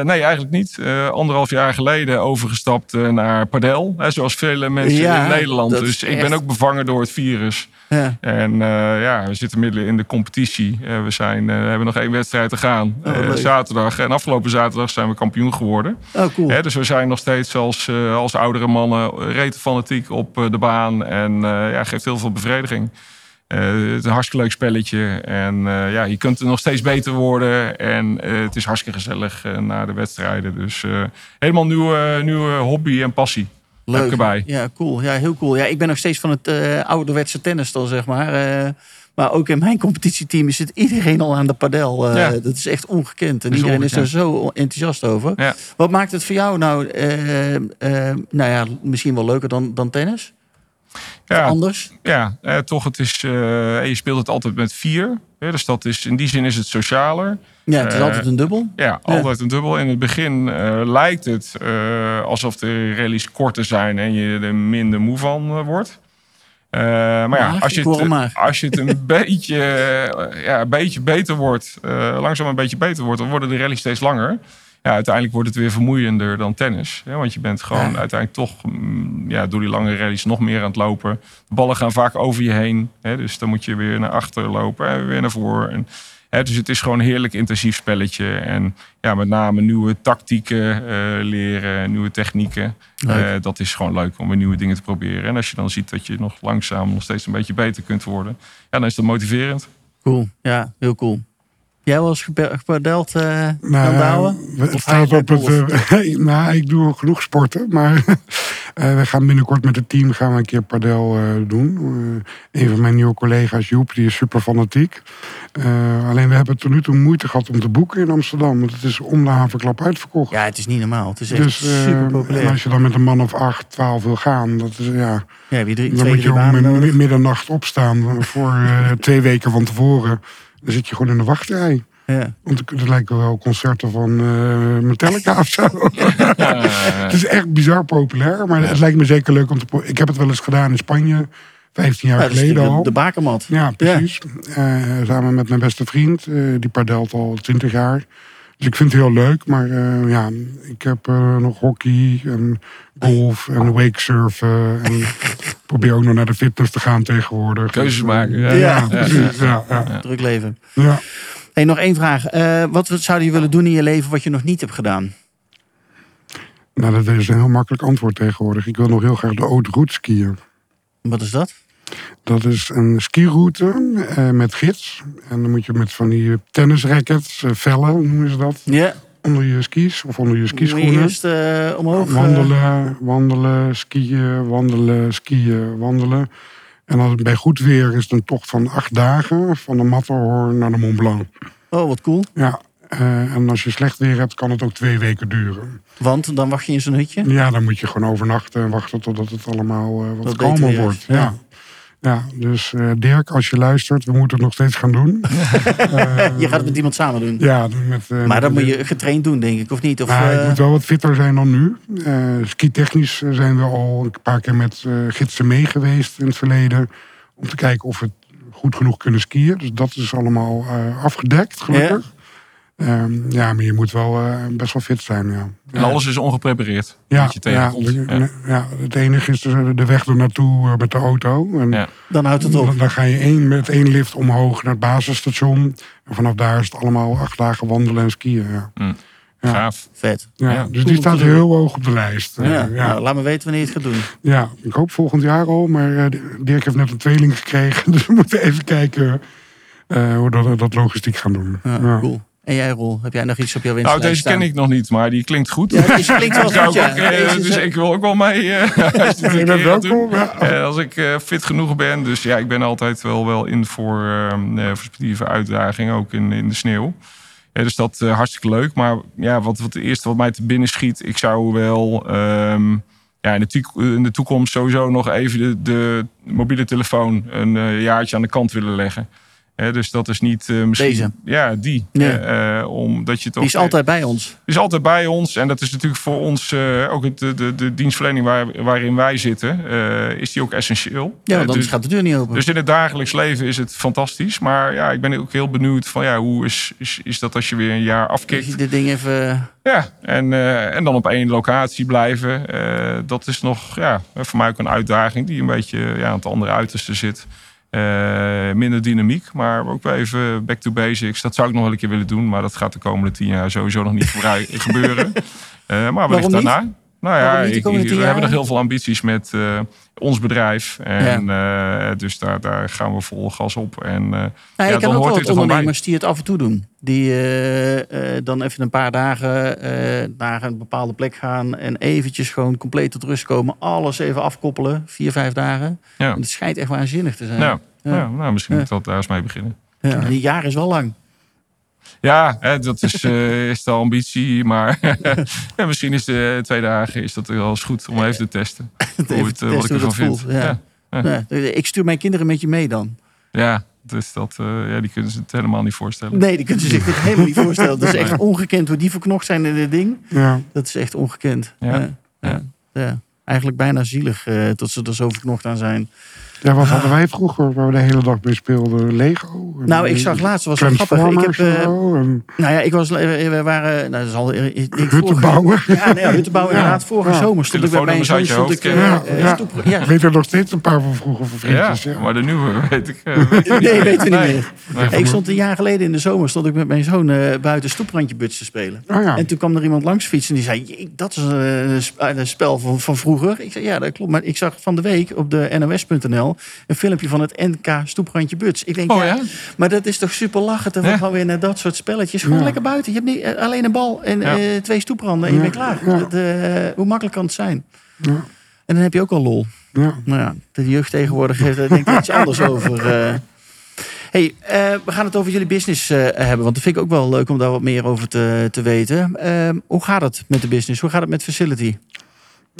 Speaker 3: nee, eigenlijk niet. Eh, anderhalf jaar geleden overgestapt eh, naar padel. Hè, zoals vele mensen
Speaker 1: Ja,
Speaker 3: in Nederland. Dus ik
Speaker 1: echt-
Speaker 3: ben ook bevangen door het virus.
Speaker 1: Ja.
Speaker 3: En ja, we zitten midden in de competitie. We, zijn, we hebben nog één wedstrijd te gaan.
Speaker 1: Oh,
Speaker 3: zaterdag. En afgelopen zaterdag zijn we kampioen geworden.
Speaker 1: Oh, cool.
Speaker 3: Hè, dus we zijn nog steeds als, als oudere mannen rete fanatiek op de baan. En ja, geeft heel veel bevrediging. Eh, het is een hartstikke leuk spelletje. En eh, ja, je kunt er nog steeds beter worden. En eh, het is hartstikke gezellig na de wedstrijden. Dus helemaal nieuwe, nieuwe hobby en passie. Heb ik erbij.
Speaker 1: Ja, cool. Ja, heel cool. Ja, ik ben nog steeds van het ouderwetse tennis dan, zeg maar. Maar ook in mijn competitieteam zit iedereen al aan de padel.
Speaker 3: Ja.
Speaker 1: Dat is echt ongekend. En
Speaker 3: is
Speaker 1: iedereen is er zo enthousiast over.
Speaker 3: Ja.
Speaker 1: Wat maakt het voor jou nou, nou ja, misschien wel leuker dan, dan tennis?
Speaker 3: Ja,
Speaker 1: anders?
Speaker 3: ja eh, toch. Het is, eh, je speelt het altijd met vier. Hè, dus dat is, in die zin is het socialer.
Speaker 1: Ja, het is
Speaker 3: Eh,
Speaker 1: altijd een dubbel.
Speaker 3: Ja, altijd een dubbel. In het begin eh, lijkt het alsof de rallies korter zijn en je er minder moe van wordt. Eh, maar ja,
Speaker 1: Maar,
Speaker 3: als je, het,
Speaker 1: maar.
Speaker 3: als je het een beetje, ja, een beetje beter wordt, langzaam een beetje beter wordt, dan worden de rallies steeds langer. Ja, uiteindelijk wordt het weer vermoeiender dan tennis. Want je bent gewoon
Speaker 1: Ja.
Speaker 3: uiteindelijk toch mm, ja, door die lange rallies nog meer aan het lopen. De ballen gaan vaak over je heen. Hè, dus dan moet je weer naar achter lopen en weer naar voren. En, hè, dus het is gewoon een heerlijk intensief spelletje. En ja, met name nieuwe tactieken eh, leren, nieuwe technieken. Eh, dat is gewoon leuk om weer nieuwe dingen te proberen. En als je dan ziet dat je nog langzaam nog steeds een beetje beter kunt worden. Ja, dan is dat motiverend.
Speaker 1: Cool. Ja, heel cool. Jij was gepadeld, eh
Speaker 2: Nou, het staat op het. eh, nou, ik doe genoeg sporten, maar eh, we gaan binnenkort met het team gaan we een keer padel eh, doen. Een van mijn nieuwe collega's, Joep, die is super fanatiek. Alleen we hebben tot nu toe moeite gehad om te boeken in Amsterdam, want het is om de havenklap uitverkocht.
Speaker 1: Ja, het is niet normaal. Het is echt
Speaker 2: dus
Speaker 1: super
Speaker 2: en
Speaker 1: populair.
Speaker 2: als je dan met een man of acht, twaalf wil gaan, dat is, ja,
Speaker 1: Ja, drie,
Speaker 2: dan
Speaker 1: twee,
Speaker 2: moet je om middernacht opstaan voor twee weken van tevoren. Dan zit je gewoon in de wachtrij.
Speaker 1: Ja.
Speaker 2: Want het lijken wel concerten van eh Metallica of zo. het is echt bizar populair. Maar het lijkt me zeker leuk om te... Ik heb het wel eens gedaan in Spanje. 15 jaar geleden
Speaker 1: de,
Speaker 2: al.
Speaker 1: de bakermat.
Speaker 2: Ja, precies. Eh, samen met mijn beste vriend. eh, die padelt al 20 jaar. Dus ik vind het heel leuk. Maar eh, ja, ik heb eh, nog hockey en golf en wakesurfen. En probeer ook nog naar de fitness te gaan tegenwoordig.
Speaker 3: Keuzes maken, ja.
Speaker 2: Ja,
Speaker 1: Ja.
Speaker 2: precies. Ja, ja,
Speaker 1: Druk leven.
Speaker 2: ja.
Speaker 1: Hey, nog één vraag. Eh, wat zou je willen doen in je leven wat je nog niet hebt gedaan?
Speaker 2: Nou, dat is een heel makkelijk antwoord tegenwoordig. Ik wil nog heel graag de Haute Route skiën.
Speaker 1: Wat is dat?
Speaker 2: Dat is een skiroute eh, met gids. En dan moet je met van die tennisrackets, eh, vellen noemen ze dat,
Speaker 1: Ja,
Speaker 2: onder je skis of onder je
Speaker 1: moet
Speaker 2: skischoenen.
Speaker 1: eerst eh, omhoog. eh,
Speaker 2: Wandelen, wandelen, skiën, wandelen, skiën, wandelen. En als het bij goed weer is het een tocht van acht dagen van de Matterhorn naar de Mont Blanc.
Speaker 1: oh, wat cool.
Speaker 2: Ja, eh, en als je slecht weer hebt, kan het ook twee weken duren.
Speaker 1: Want dan wacht je in zo'n hutje.
Speaker 2: Ja, dan moet je gewoon overnachten en wachten totdat het allemaal wat
Speaker 1: beter
Speaker 2: kalmer wordt.
Speaker 1: ja.
Speaker 2: Ja. Ja, dus eh, Dirk, als je luistert, we moeten het nog steeds gaan doen.
Speaker 1: je gaat het met iemand samen doen.
Speaker 2: Ja, met, eh,
Speaker 1: maar
Speaker 2: met-
Speaker 1: dan moet je getraind doen, denk ik, of niet? Of, eh,
Speaker 2: ik moet wel wat fitter zijn dan nu. Eh ski-technisch zijn we al een paar keer met eh, gidsen mee geweest in het verleden. Om te kijken of we goed genoeg kunnen skiën. Dus dat is allemaal eh, afgedekt, gelukkig. Ja. Ja, maar je moet wel eh, best wel fit zijn, ja.
Speaker 3: En alles is ongeprepareerd.
Speaker 2: Ja,
Speaker 3: wat je
Speaker 2: ja,
Speaker 3: Ja.
Speaker 2: ja, het enige is de, de weg er naartoe eh, met de auto. En
Speaker 3: Ja.
Speaker 1: dan houdt het op.
Speaker 2: dan, dan ga je één, met één lift omhoog naar het basisstation. En vanaf daar is het allemaal acht dagen wandelen en skiën. Ja.
Speaker 3: Mm.
Speaker 2: Ja.
Speaker 3: Gaaf.
Speaker 1: Vet.
Speaker 2: Ja,
Speaker 3: Ja.
Speaker 2: dus die staat heel hoog op de lijst. Eh,
Speaker 1: Ja,
Speaker 2: ja.
Speaker 1: Nou, laat me weten wanneer je het gaat doen.
Speaker 2: Ja, ik hoop volgend jaar al. Maar eh, Dirk heeft net een tweeling gekregen. Dus we moeten even kijken eh, hoe we dat, dat logistiek gaan doen.
Speaker 1: Ja,
Speaker 2: Ja.
Speaker 1: Cool. En jij, Roel, heb jij nog iets op jouw
Speaker 3: Nou,
Speaker 1: wenslijst
Speaker 3: deze ken ik nog niet, maar die klinkt goed.
Speaker 1: Ja, deze klinkt wel goed,
Speaker 3: ik
Speaker 1: ja.
Speaker 3: ook, eh, dus ik wil ook wel mee. eh, je
Speaker 2: bent welkom. Ja.
Speaker 3: Eh, als ik eh, fit genoeg ben. Dus ja, ik ben altijd wel, wel in voor ehm, eh, sportieve uitdagingen, ook in, in de sneeuw. Ja, dus dat eh, hartstikke leuk. Maar ja, wat, wat het eerste wat mij te binnen schiet, ik zou wel ehm, ja, in, de in de toekomst sowieso nog even de, de mobiele telefoon een eh, jaartje aan de kant willen leggen. Dus dat is niet eh, misschien.
Speaker 1: Deze?
Speaker 3: Ja, die.
Speaker 1: Ja.
Speaker 3: Eh, omdat je toch.
Speaker 1: Die is altijd bij ons.
Speaker 3: Die is altijd bij ons. En dat is natuurlijk voor ons eh, ook het, de, de, de dienstverlening waar, waarin wij zitten. is die ook essentieel.
Speaker 1: Ja, want anders
Speaker 3: dus,
Speaker 1: gaat de deur niet open.
Speaker 3: dus in het dagelijks leven is het fantastisch. Maar ja, ik ben ook heel benieuwd van ja, hoe is, is, is dat als je weer een jaar
Speaker 1: je
Speaker 3: afkikt?
Speaker 1: dit ding even...
Speaker 3: Ja, en, en dan op één locatie blijven. dat is nog ja, voor mij ook een uitdaging die een beetje ja, aan het andere uiterste zit. Eh, minder dynamiek, maar ook wel even back to basics. Dat zou ik nog wel een keer willen doen, maar dat gaat de komende tien jaar sowieso nog niet gebeuren. Eh, maar wellicht daarna. Nou ja, ik, we hebben nog heel veel ambities met eh, ons bedrijf. En eh, dus daar, daar gaan we vol gas op. En,
Speaker 1: Nou,
Speaker 3: ja,
Speaker 1: ik
Speaker 3: dan
Speaker 1: ken ook wel wat
Speaker 3: er
Speaker 1: ondernemers die het af en toe doen. Die dan even een paar dagen naar een bepaalde plek gaan. En eventjes gewoon compleet tot rust komen. Alles even afkoppelen. Vier, vijf dagen.
Speaker 3: Ja.
Speaker 1: En het schijnt echt waanzinnig te zijn.
Speaker 3: ja. nou, misschien moet ik dat daar eens mee beginnen.
Speaker 1: Ja, en die jaar is wel lang.
Speaker 3: Ja, hè, dat is, eh, is de ambitie. Maar ja, misschien is de twee dagen is dat wel eens goed om even te testen.
Speaker 1: Even
Speaker 3: Hoe het, eh, wat ik ervan
Speaker 1: dat
Speaker 3: vind. Ja.
Speaker 1: ja. Ja, ik stuur mijn kinderen met je mee dan.
Speaker 3: Ja, dus dat, eh, ja, die kunnen ze het helemaal niet voorstellen.
Speaker 1: Nee, die kunnen ze zich dit helemaal niet voorstellen. Dat is echt ongekend hoe die verknocht zijn in dit ding.
Speaker 2: Ja.
Speaker 1: Dat is echt ongekend.
Speaker 3: Ja.
Speaker 1: Ja. Ja. Ja. Eigenlijk bijna zielig eh, tot ze er zo verknocht aan zijn.
Speaker 2: Ja, wat hadden wij vroeger waar we de hele dag mee speelden? Lego?
Speaker 1: Nou, ik zag laatst, was wel grappig. Ik heb,
Speaker 2: en
Speaker 1: eh,
Speaker 2: zo, en
Speaker 1: nou ja, ik was, eh, we waren, nou, dat is al, ik, ik,
Speaker 2: bouwen.
Speaker 1: Ja, nee, hutten bouwen
Speaker 2: Ja.
Speaker 1: inderdaad. Vorige
Speaker 2: Ja.
Speaker 1: zomer stond ik bij mijn zoon, stond ik, eh, eh,
Speaker 2: Ja,
Speaker 1: stoep- ja.
Speaker 2: Ik weet er nog steeds een paar van vroeger van
Speaker 3: Ja,
Speaker 2: vriendjes. Ja,
Speaker 3: maar de nieuwe weet ik. eh, weet ik
Speaker 1: Nee, weten we niet
Speaker 3: Nee.
Speaker 1: meer.
Speaker 3: Nee.
Speaker 1: Ik stond een jaar geleden in de zomer stond ik met mijn zoon eh, buiten stoeprandje buts te spelen.
Speaker 2: Oh ja.
Speaker 1: En toen kwam er iemand langs fietsen en die zei: "Jee, Dat is een spel van, van vroeger. Ik zei: Ja, dat klopt. Maar ik zag van de week op de NOS.nl een filmpje van het NK Stoeprandje Buts. Ik denk:
Speaker 3: Oh
Speaker 1: ja,
Speaker 3: ja?
Speaker 1: maar dat is toch super lachen. Te gaan weer naar dat soort spelletjes. Gewoon lekker buiten. Je hebt niet, eh, alleen een bal en eh, twee stoepranden en je bent klaar. Dat, hoe makkelijk kan het zijn?
Speaker 2: Ja.
Speaker 1: En dan heb je ook al lol.
Speaker 2: Ja.
Speaker 1: Nou ja, de jeugd tegenwoordig heeft er denk ik iets anders over. eh. Hey, we gaan het over jullie business hebben. Want dat vind ik ook wel leuk om daar wat meer over te, te weten. Eh, hoe gaat het met de business? Hoe gaat het met Facility?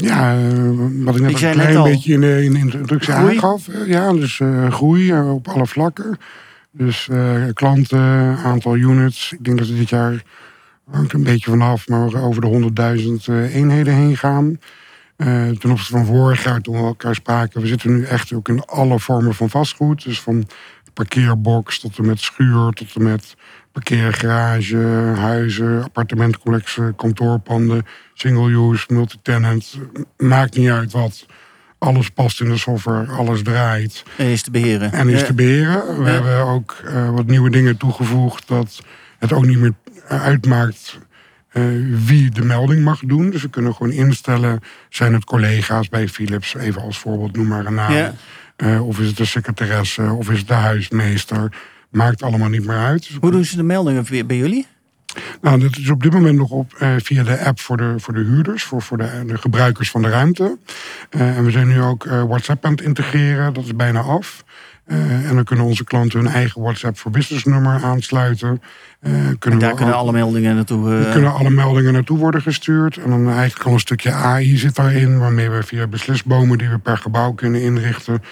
Speaker 2: Ja, eh, wat ik net
Speaker 1: Ik
Speaker 2: een
Speaker 1: net
Speaker 2: klein beetje in de, in de introductie
Speaker 1: Groei.
Speaker 2: aangaf. eh, Ja, dus eh, groei op alle vlakken. Dus klanten, aantal units. Ik denk dat we dit jaar hangt een beetje vanaf, maar over de 100.000 eh, eenheden heen gaan. Ten opzichte van vorig jaar toen we elkaar spraken. We zitten nu echt ook in alle vormen van vastgoed. Dus van parkeerbox tot en met schuur, tot en met parkeergarage, huizen, appartementcomplexen, kantoorpanden, single-use, multitenant. Maakt niet uit wat. Alles past in de software, alles draait
Speaker 1: En is te beheren.
Speaker 2: en is
Speaker 1: Ja.
Speaker 2: te beheren. We
Speaker 1: Ja.
Speaker 2: hebben ook eh, wat nieuwe dingen toegevoegd dat het ook niet meer uitmaakt eh, wie de melding mag doen. Dus we kunnen gewoon instellen, zijn het collega's bij Philips, even als voorbeeld, noem maar een naam.
Speaker 1: Ja.
Speaker 2: Eh, of is het de secretaresse, of is het de huismeester. Maakt allemaal niet meer uit.
Speaker 1: Hoe doen ze de meldingen bij bij jullie?
Speaker 2: nou, dat is op dit moment nog op eh, via de app voor de, voor de huurders, voor, voor de, de gebruikers van de ruimte. Eh, en we zijn nu ook eh, WhatsApp aan het integreren, dat is bijna af. Eh, en dan kunnen onze klanten hun eigen WhatsApp voor business nummer aansluiten. Kunnen
Speaker 1: Daar
Speaker 2: we
Speaker 1: kunnen alle meldingen naartoe.
Speaker 2: kunnen alle meldingen naartoe worden gestuurd. En dan eigenlijk al een stukje AI zit daarin, waarmee we via beslisbomen die we per gebouw kunnen inrichten,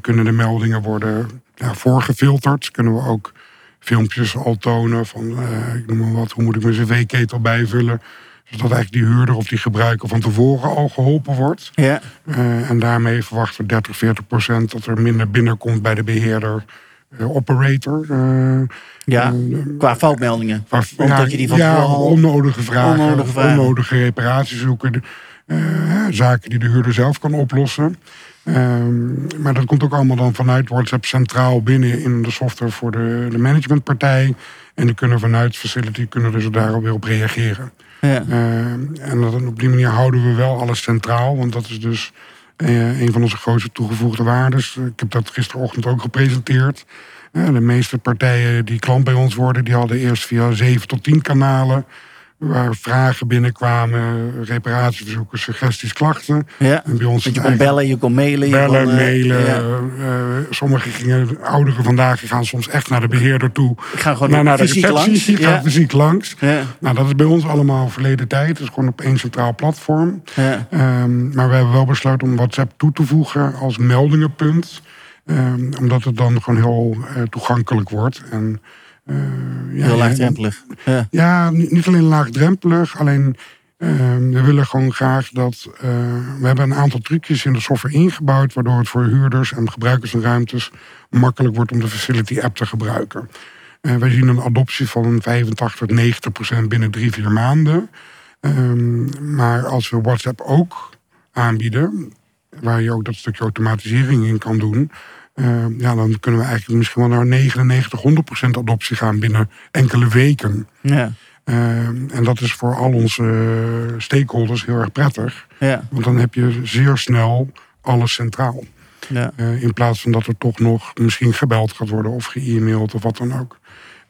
Speaker 2: kunnen de meldingen worden ja, voorgefilterd. Kunnen we ook filmpjes al tonen van, eh, ik noem maar wat, hoe moet ik mijn cv-ketel bijvullen. Zodat eigenlijk die huurder of die gebruiker van tevoren al geholpen wordt.
Speaker 1: Ja.
Speaker 2: Eh, en daarmee verwachten we 30, 40 procent dat er minder binnenkomt bij de beheerder, eh, operator.
Speaker 1: Ja, qua foutmeldingen. Omdat je die van
Speaker 2: ja, onnodige vragen,
Speaker 1: onnodige vragen.
Speaker 2: onnodige reparaties zoeken. zaken die de huurder zelf kan oplossen. Ehm, maar dat komt ook allemaal dan vanuit WhatsApp centraal binnen in de software voor de, de managementpartij. En die kunnen vanuit Facility kunnen dus daar weer op reageren.
Speaker 1: Ja.
Speaker 2: Ehm, en dat, op die manier houden we wel alles centraal. Want dat is dus eh, een van onze grootste toegevoegde waarden. Ik heb dat gisterochtend ook gepresenteerd. Eh, de meeste partijen die klant bij ons worden, die hadden eerst via 7 tot 10 kanalen. Waar vragen binnenkwamen, reparatieverzoeken, suggesties, klachten.
Speaker 1: ja.
Speaker 2: En bij ons
Speaker 1: je kon bellen, je kon mailen. Je
Speaker 2: Bellen,
Speaker 1: kon, eh,
Speaker 2: mailen.
Speaker 1: ja.
Speaker 2: eh, sommigen gingen, ouderen vandaag gaan soms echt naar de beheerder toe.
Speaker 1: Ik ga gewoon
Speaker 2: naar, naar de receptie,
Speaker 1: langs.
Speaker 2: je gaat
Speaker 1: Ja.
Speaker 2: fysiek langs.
Speaker 1: Ja.
Speaker 2: Nou, dat is bij ons allemaal verleden tijd. Het is gewoon op één centraal platform.
Speaker 1: Ja.
Speaker 2: Ehm, maar we hebben wel besloten om WhatsApp toe te voegen als meldingenpunt. Ehm, omdat het dan gewoon heel eh, toegankelijk wordt. En, eh, ja,
Speaker 1: Heel laagdrempelig. Ja.
Speaker 2: ja, niet niet alleen laagdrempelig, alleen ehm, we willen gewoon graag dat. eh, we hebben een aantal trucjes in de software ingebouwd, waardoor het voor huurders en gebruikers van ruimtes makkelijk wordt om de Facility app te gebruiken. Eh, wij zien een adoptie van 85 tot 90 procent binnen drie, vier maanden. Ehm, maar als we WhatsApp ook aanbieden, waar je ook dat stukje automatisering in kan doen. Ehm, ja, dan kunnen we eigenlijk misschien wel naar 99, 100 procent adoptie gaan binnen enkele weken.
Speaker 1: Ja.
Speaker 2: Ehm, en dat is voor al onze eh, stakeholders heel erg prettig.
Speaker 1: Ja.
Speaker 2: Want dan heb je zeer snel alles centraal.
Speaker 1: Ja.
Speaker 2: Eh, in plaats van dat er toch nog misschien gebeld gaat worden of ge-mailed of wat dan ook.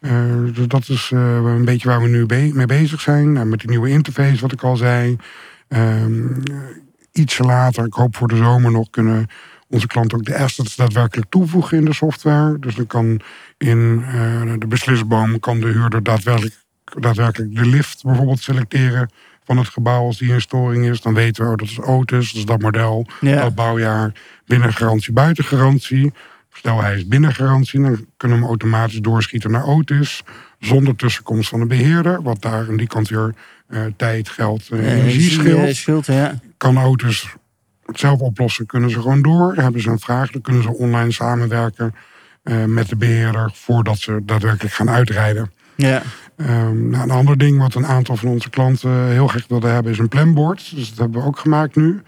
Speaker 2: Eh, dus dat is een beetje waar we nu be- mee bezig zijn. Nou, met die nieuwe interface, wat ik al zei. Ehm, ietsje later, ik hoop voor de zomer nog, kunnen onze klanten ook de assets daadwerkelijk toevoegen in de software. Dus dan kan in eh, de beslisboom kan de huurder daadwerkelijk, daadwerkelijk de lift bijvoorbeeld selecteren van het gebouw als die in storing is. Dan weten we, oh, dat is Otis, dat is dat model,
Speaker 1: Ja.
Speaker 2: dat bouwjaar, binnen garantie, buiten garantie. Stel hij is binnen garantie, dan kunnen we hem automatisch doorschieten naar Otis. Zonder tussenkomst van de beheerder, wat daar aan die kant weer eh, tijd, geld en
Speaker 1: Eh,
Speaker 2: energie scheelt
Speaker 1: scheelt, ja.
Speaker 2: kan auto's het zelf oplossen, kunnen ze gewoon door. Hebben ze een vraag, dan kunnen ze online samenwerken eh, met de beheerder voordat ze daadwerkelijk gaan uitrijden.
Speaker 1: Ja.
Speaker 2: Ehm, nou, een ander ding wat een aantal van onze klanten heel graag wilden hebben is een planboard. Dus dat hebben we ook gemaakt nu.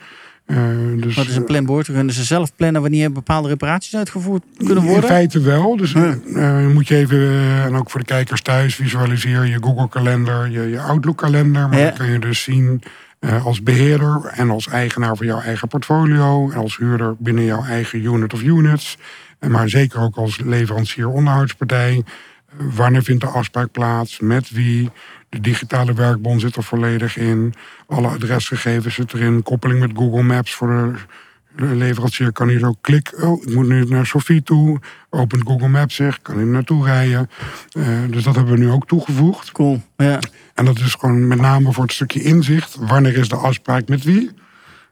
Speaker 2: Eh, dus,
Speaker 1: Wat is een planboard? Dan kunnen ze zelf plannen wanneer bepaalde reparaties uitgevoerd kunnen
Speaker 2: In
Speaker 1: worden?
Speaker 2: feite wel. Dus eh, moet je even, eh, en ook voor de kijkers thuis, visualiseer je Google kalender, je, je Outlook kalender. Maar
Speaker 1: Ja.
Speaker 2: dan kun je dus zien eh, als beheerder en als eigenaar van jouw eigen portfolio. En als huurder binnen jouw eigen unit of units. En maar zeker ook als leverancier onderhoudspartij. eh, Wanneer vindt de afspraak plaats? Met wie? De digitale werkbon zit er volledig in. Alle adresgegevens zit erin. Koppeling met Google Maps voor de leverancier kan hier ook klikken. Oh, ik moet nu naar Sofie toe. Opent Google Maps zich, kan hier naartoe rijden. Eh, dus dat hebben we nu ook toegevoegd.
Speaker 1: Cool. Ja.
Speaker 2: En dat is gewoon met name voor het stukje inzicht. Wanneer is de afspraak met wie?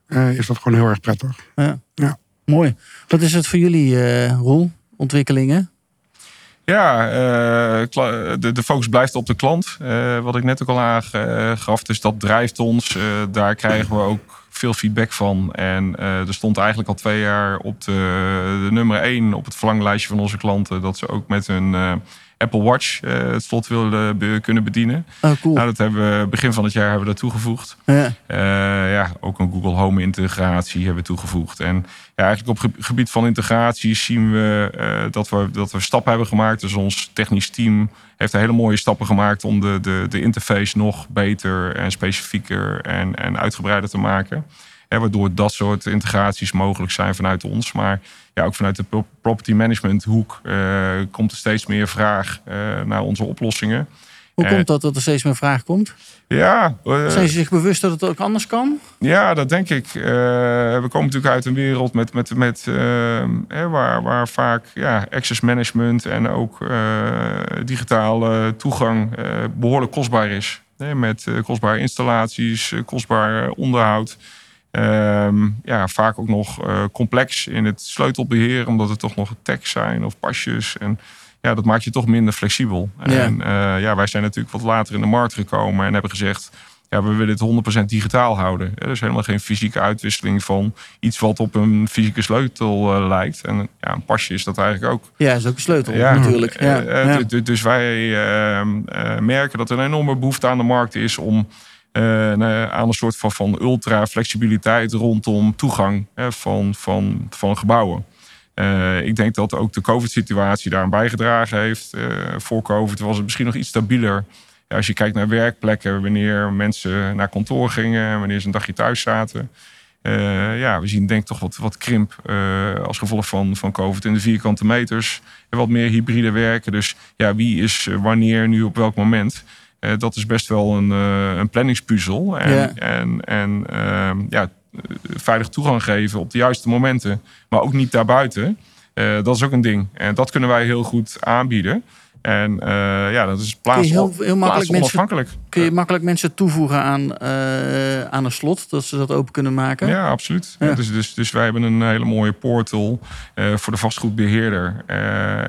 Speaker 2: Eh, is dat gewoon heel erg prettig.
Speaker 1: ja.
Speaker 2: Ja.
Speaker 1: Mooi. Wat is het voor jullie, eh Roel? Ontwikkelingen?
Speaker 3: Ja, eh, de, de focus blijft op de klant. Eh, wat ik net ook al aangaf, dus dat drijft ons. Eh, daar krijgen we ook veel feedback van. En eh, er stond eigenlijk al twee jaar op de, de nummer één op het verlanglijstje van onze klanten... dat ze ook met hun eh, Apple Watch eh, het slot willen be- kunnen bedienen.
Speaker 1: Oh, cool.
Speaker 3: Nou, dat hebben we begin van het jaar hebben we dat toegevoegd.
Speaker 1: ja.
Speaker 3: Eh, ja, ook een Google Home integratie hebben we toegevoegd. En ja, eigenlijk op ge- gebied van integratie zien we, eh, dat we dat we stappen hebben gemaakt. Dus ons technisch team heeft hele mooie stappen gemaakt om de, de, de interface nog beter en specifieker en, en uitgebreider te maken. Hè, waardoor dat soort integraties mogelijk zijn vanuit ons. Maar ja, ook vanuit de pro- property management hoek eh, komt er steeds meer vraag eh, naar onze oplossingen.
Speaker 1: Hoe
Speaker 3: Eh,
Speaker 1: komt dat dat er steeds meer vraag komt?
Speaker 3: Ja,
Speaker 1: Zijn ze zich bewust dat het ook anders kan?
Speaker 3: Ja, dat denk ik. We komen natuurlijk uit een wereld met, met, met, hè, waar, waar vaak ja, access management en ook digitale toegang eh, behoorlijk kostbaar is. Hè, met kostbare installaties, kostbaar onderhoud. Ehm, ja, vaak ook nog uh, complex in het sleutelbeheer, omdat er toch nog tags zijn of pasjes. En ja, dat maakt je toch minder flexibel. En uh, ja, wij zijn natuurlijk wat later in de markt gekomen en hebben gezegd ja, we willen het 100% digitaal houden. Er is helemaal geen fysieke uitwisseling van iets wat op een fysieke sleutel uh, lijkt. En ja, een pasje is dat eigenlijk ook.
Speaker 1: Ja, is ook een sleutel ja, natuurlijk. Ja,
Speaker 3: ja. Dus wij ehm, merken dat er een enorme behoefte aan de markt is om aan een soort van, van ultra flexibiliteit rondom toegang van, van, van gebouwen. ik denk dat ook de COVID-situatie daar bijgedragen heeft. voor COVID was het misschien nog iets stabieler als je kijkt naar werkplekken, wanneer mensen naar kantoor gingen, wanneer ze een dagje thuis zaten. Ja, we zien denk ik toch wat, wat krimp als gevolg van, van COVID in de vierkante meters. En wat meer hybride werken. Dus ja, wie is eh, wanneer nu op welk moment? Uh, dat is best wel een, een planningspuzzel. En, ja. en, en ehm, ja, veilig toegang geven op de juiste momenten. Maar ook niet daarbuiten. dat is ook een ding. En dat kunnen wij heel goed aanbieden. En uh, ja, dat is plaats, heel, heel makkelijk
Speaker 1: mensen, Kun je makkelijk mensen toevoegen aan, uh, aan een slot, dat ze dat open kunnen maken?
Speaker 3: Ja, absoluut. Ja. Dus, dus, dus wij hebben een hele mooie portal uh, voor de vastgoedbeheerder.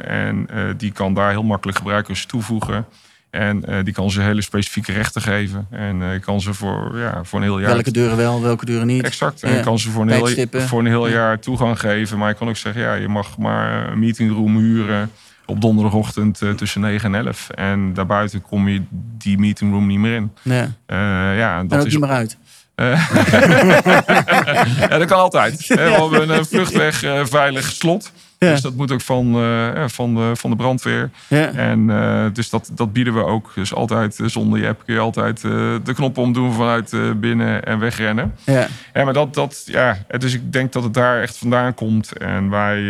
Speaker 3: en die kan daar heel makkelijk gebruikers toevoegen. En die kan ze hele specifieke rechten geven. En kan ze voor, ja, voor een heel jaar.
Speaker 1: Welke deuren wel, welke deuren niet.
Speaker 3: Exact. En ja. kan ze voor een, heel, voor een heel jaar toegang geven. Maar je kan ook zeggen, ja, je mag maar een meetingroom huren op donderdagochtend uh, tussen 9 en 11. En daarbuiten kom je die meetingroom niet meer in.
Speaker 1: Nee. Ja, dat en ook is niet meer uit.
Speaker 3: Ja, dat kan altijd. We hebben een vluchtweg veilig slot. Ja. Dus dat moet ook van, uh, van, de, van de brandweer. Ja. En uh, dus dat, dat bieden we ook. Dus altijd zonder je app kun je altijd uh, de knop omdoen vanuit binnen en wegrennen. Ja. ja, maar dat, dat, ja, dus ik denk dat het daar echt vandaan komt. En wij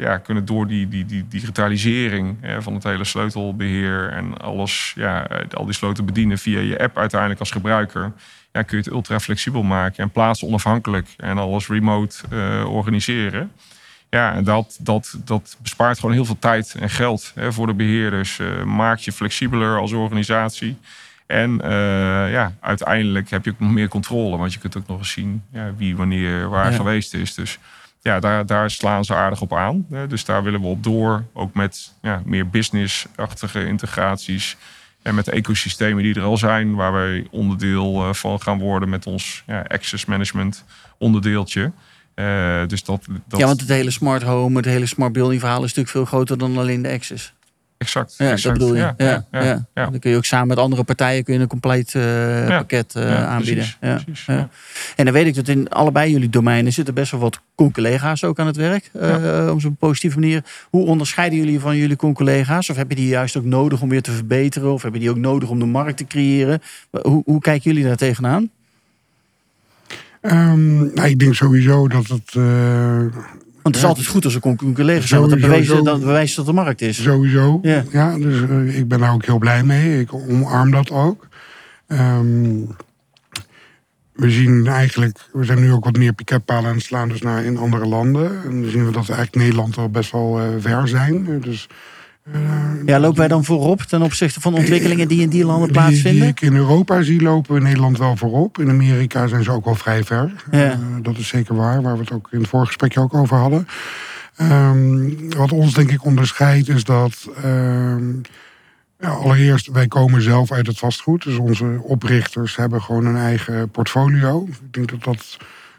Speaker 3: ja, kunnen door die, die, die digitalisering van het hele sleutelbeheer en alles, ja, al die sloten bedienen via je app uiteindelijk als gebruiker. Ja, kun je het ultra flexibel maken en plaatsen onafhankelijk en alles remote organiseren. Ja, en dat, dat, dat bespaart gewoon heel veel tijd en geld hè, voor de beheerders. Uh, maakt je flexibeler als organisatie. En uh, ja, uiteindelijk heb je ook nog meer controle. Want je kunt ook nog eens zien ja, wie wanneer waar geweest is. Dus ja, daar, daar slaan ze aardig op aan. Hè. Dus daar willen we op door. Ook met ja, meer business-achtige integraties. En met de ecosystemen die er al zijn. Waar wij onderdeel uh, van gaan worden met ons ja, access management onderdeeltje. Uh, dus dat, dat...
Speaker 1: Ja, want het hele smart home, het hele smart building verhaal is natuurlijk veel groter dan alleen de access.
Speaker 3: Exact.
Speaker 1: Ja,
Speaker 3: exact.
Speaker 1: dat bedoel je. Ja, ja, Dan kun je ook samen met andere partijen kun je een compleet uh, pakket uh, aanbieden. Precies, precies, en dan weet ik dat in allebei jullie domeinen zitten best wel wat collega's ook aan het werk. Uh, op zo'n positieve manier. Hoe onderscheiden jullie van jullie collega's? Of heb je die juist ook nodig om weer te verbeteren? Of heb je die ook nodig om de markt te creëren? Hoe, hoe kijken jullie daar tegenaan?
Speaker 2: Um, nou, ik denk sowieso dat het. Uh,
Speaker 1: want het is altijd goed als een collega zijn, want dat bewijst, dat bewijst dat de markt is.
Speaker 2: Sowieso. Ja, ja dus uh, ik ben daar ook heel blij mee. Ik omarm dat ook. Um, we zien eigenlijk, we zijn nu ook wat meer piketpalen aan het slaan dus naar in andere landen. En dan zien we dat we eigenlijk Nederland al best wel uh, ver zijn. Dus
Speaker 1: ja, lopen wij dan voorop ten opzichte van ontwikkelingen die in die landen plaatsvinden?
Speaker 2: Die ik in Europa zie lopen we Nederland wel voorop. In Amerika zijn ze ook wel vrij ver. Ja. Uh, dat is zeker waar, waar we het ook in het vorige gesprekje ook over hadden. Um, wat ons denk ik onderscheidt is dat... Uh, ja, allereerst, wij komen zelf uit het vastgoed. Dus onze oprichters hebben gewoon een eigen portfolio. Ik denk dat dat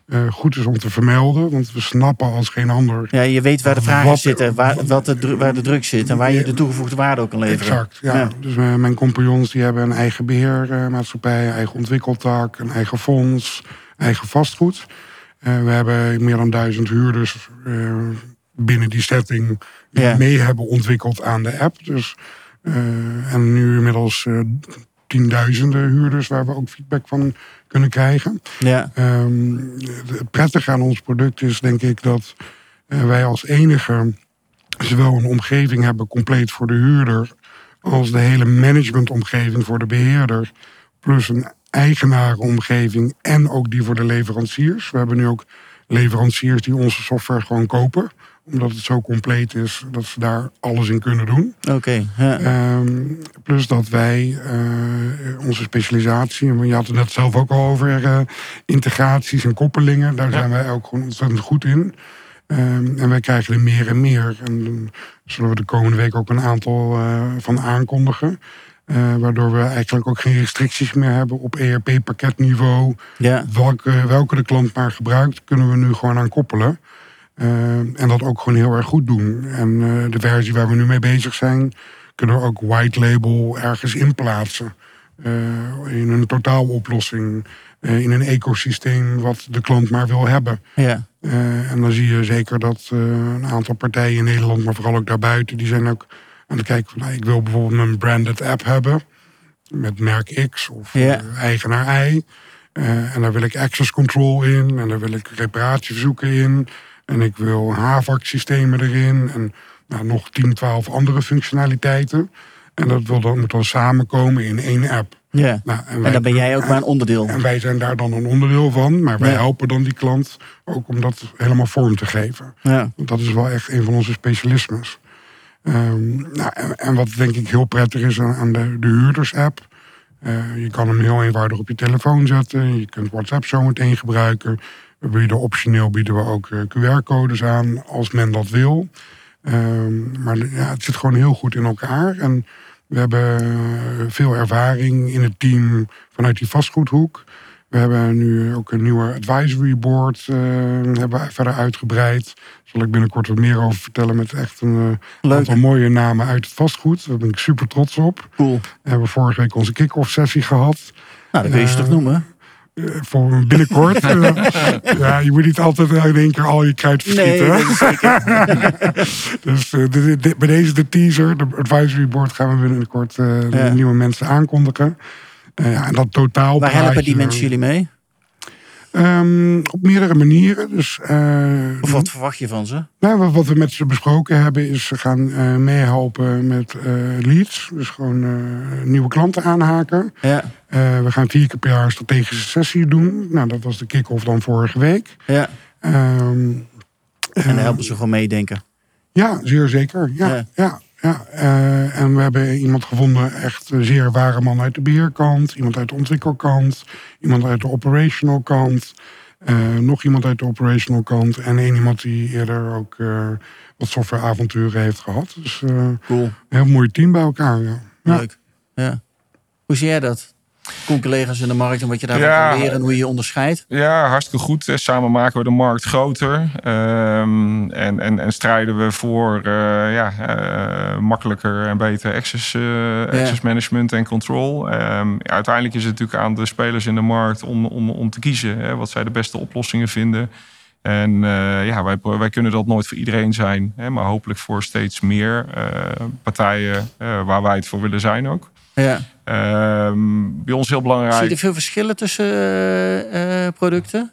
Speaker 2: uh, goed is om te vermelden. Want we snappen als geen ander.
Speaker 1: Ja, je weet waar de vragen zitten, waar, wat de, waar de druk zit en waar je de toegevoegde waarde ook kan leveren.
Speaker 2: Exact, ja. Dus uh, mijn compagnons die hebben een eigen beheermaatschappij, eigen ontwikkeltak, een eigen fonds, eigen vastgoed. Uh, we hebben meer dan duizend huurders binnen die setting die ja. mee hebben ontwikkeld aan de app. Dus, en nu inmiddels tienduizenden huurders waar we ook feedback van kunnen krijgen. Ja. Um, het prettige aan ons product is denk ik dat uh, wij als enige zowel een omgeving hebben compleet voor de huurder als de hele managementomgeving voor de beheerder. Plus een eigenarenomgeving en ook die voor de leveranciers. We hebben nu ook leveranciers die onze software gewoon kopen Omdat het zo compleet is dat ze daar alles in kunnen doen.
Speaker 1: Oké. ja.
Speaker 2: Ehm, plus dat wij eh, onze specialisatie, en je had het net zelf ook al over eh, integraties en koppelingen, daar zijn wij ook gewoon ontzettend goed in. Ehm, en wij krijgen er meer en meer. En dan zullen we de komende week ook een aantal eh, van aankondigen. Eh, waardoor we eigenlijk ook geen restricties meer hebben op ERP-pakketniveau.
Speaker 1: ja.
Speaker 2: Welke, welke de klant maar gebruikt, kunnen we nu gewoon aan koppelen. Eh, en dat ook gewoon heel erg goed doen. En eh, de versie waar we nu mee bezig zijn, kunnen we ook white label ergens in plaatsen. Eh, in een totaaloplossing, in een ecosysteem wat de klant maar wil hebben.
Speaker 1: ja.
Speaker 2: En dan zie je zeker dat een aantal partijen in Nederland, maar vooral ook daarbuiten, die zijn ook aan het kijken van, nou, ik wil bijvoorbeeld een branded app hebben met merk X of eigenaar Y. En daar wil ik access control in en daar wil ik reparatieverzoeken in. En ik wil HVAC systemen erin en nou, nog 10, 12 andere functionaliteiten. En dat wil dan, moet dan samenkomen in één app.
Speaker 1: ja.
Speaker 2: Nou,
Speaker 1: En daar ben jij ook maar een onderdeel.
Speaker 2: en wij zijn daar dan een onderdeel van. Maar wij
Speaker 1: Ja.
Speaker 2: helpen dan die klant ook om dat helemaal vorm te geven.
Speaker 1: Ja.
Speaker 2: Want dat is wel echt een van onze specialismes. Ehm, nou, en, en wat denk ik heel prettig is aan, aan de, de huurders-app. eh, je kan hem heel eenvoudig op je telefoon zetten. Je kunt WhatsApp zo meteen gebruiken. We bieden optioneel bieden we ook eh, QR-codes aan als men dat wil. Ehm, maar ja, het zit gewoon heel goed in elkaar. En we hebben eh, veel ervaring in het team vanuit die vastgoedhoek. We hebben nu ook een nieuwe advisory board eh, hebben we verder uitgebreid. Daar zal ik binnenkort wat meer over vertellen met echt een aantal mooie namen uit het vastgoed. Daar ben ik super trots op.
Speaker 1: Cool.
Speaker 2: We hebben vorige week onze kick-off sessie gehad.
Speaker 1: Nou, dat kun je
Speaker 2: Eh,
Speaker 1: toch noemen?
Speaker 2: Eh, voor binnenkort. Eh, ja, je moet niet altijd in één keer al je kruid verschieten.
Speaker 1: Nee.
Speaker 2: Dus eh, bij deze de teaser, de advisory board, gaan we binnenkort
Speaker 1: Ja.
Speaker 2: nieuwe mensen aankondigen. Ja, en dat totaal.
Speaker 1: Waar helpen die mensen jullie mee?
Speaker 2: Ehm, op meerdere manieren. Dus, eh,
Speaker 1: Of wat verwacht je van ze?
Speaker 2: nou, wat- wat we met ze besproken hebben, is ze gaan eh, meehelpen met eh, leads. Dus gewoon nieuwe klanten aanhaken.
Speaker 1: Ja.
Speaker 2: We gaan vier keer per jaar een strategische sessie doen. Nou, dat was de kick-off dan vorige week.
Speaker 1: ja.
Speaker 2: Ehm,
Speaker 1: En dan helpen ze gewoon meedenken.
Speaker 2: Ja, zeer zeker. Ja,
Speaker 1: Ja.
Speaker 2: ja. Ja, Eh, en we hebben iemand gevonden, echt een zeer ware man uit de beheerkant. Iemand uit de ontwikkelkant. Iemand uit de operational kant. eh, nog iemand uit de operational kant. En één iemand die eerder ook eh, wat softwareavonturen heeft gehad. Dus eh, een
Speaker 1: Cool.
Speaker 2: heel mooi team bij elkaar. Ja.
Speaker 1: Leuk. Ja. Hoe zie jij dat? Collega's in de markt en wat je daarvan
Speaker 3: Ja.
Speaker 1: kan leren en hoe je je onderscheidt?
Speaker 3: Ja, hartstikke goed. hè. Samen maken we de markt groter. Ehm, en, en, en strijden we voor eh, ja, eh, makkelijker en beter access, eh, access management en control. Ehm, ja, uiteindelijk is het natuurlijk aan de spelers in de markt om, om, om te kiezen hè, wat zij de beste oplossingen vinden. En eh, ja, wij, wij kunnen dat nooit voor iedereen zijn, hè, maar hopelijk voor steeds meer eh, partijen eh, waar wij het voor willen zijn ook.
Speaker 1: Ja.
Speaker 3: Ehm, bij ons heel belangrijk.
Speaker 1: Zie je er veel verschillen tussen eh, eh, producten?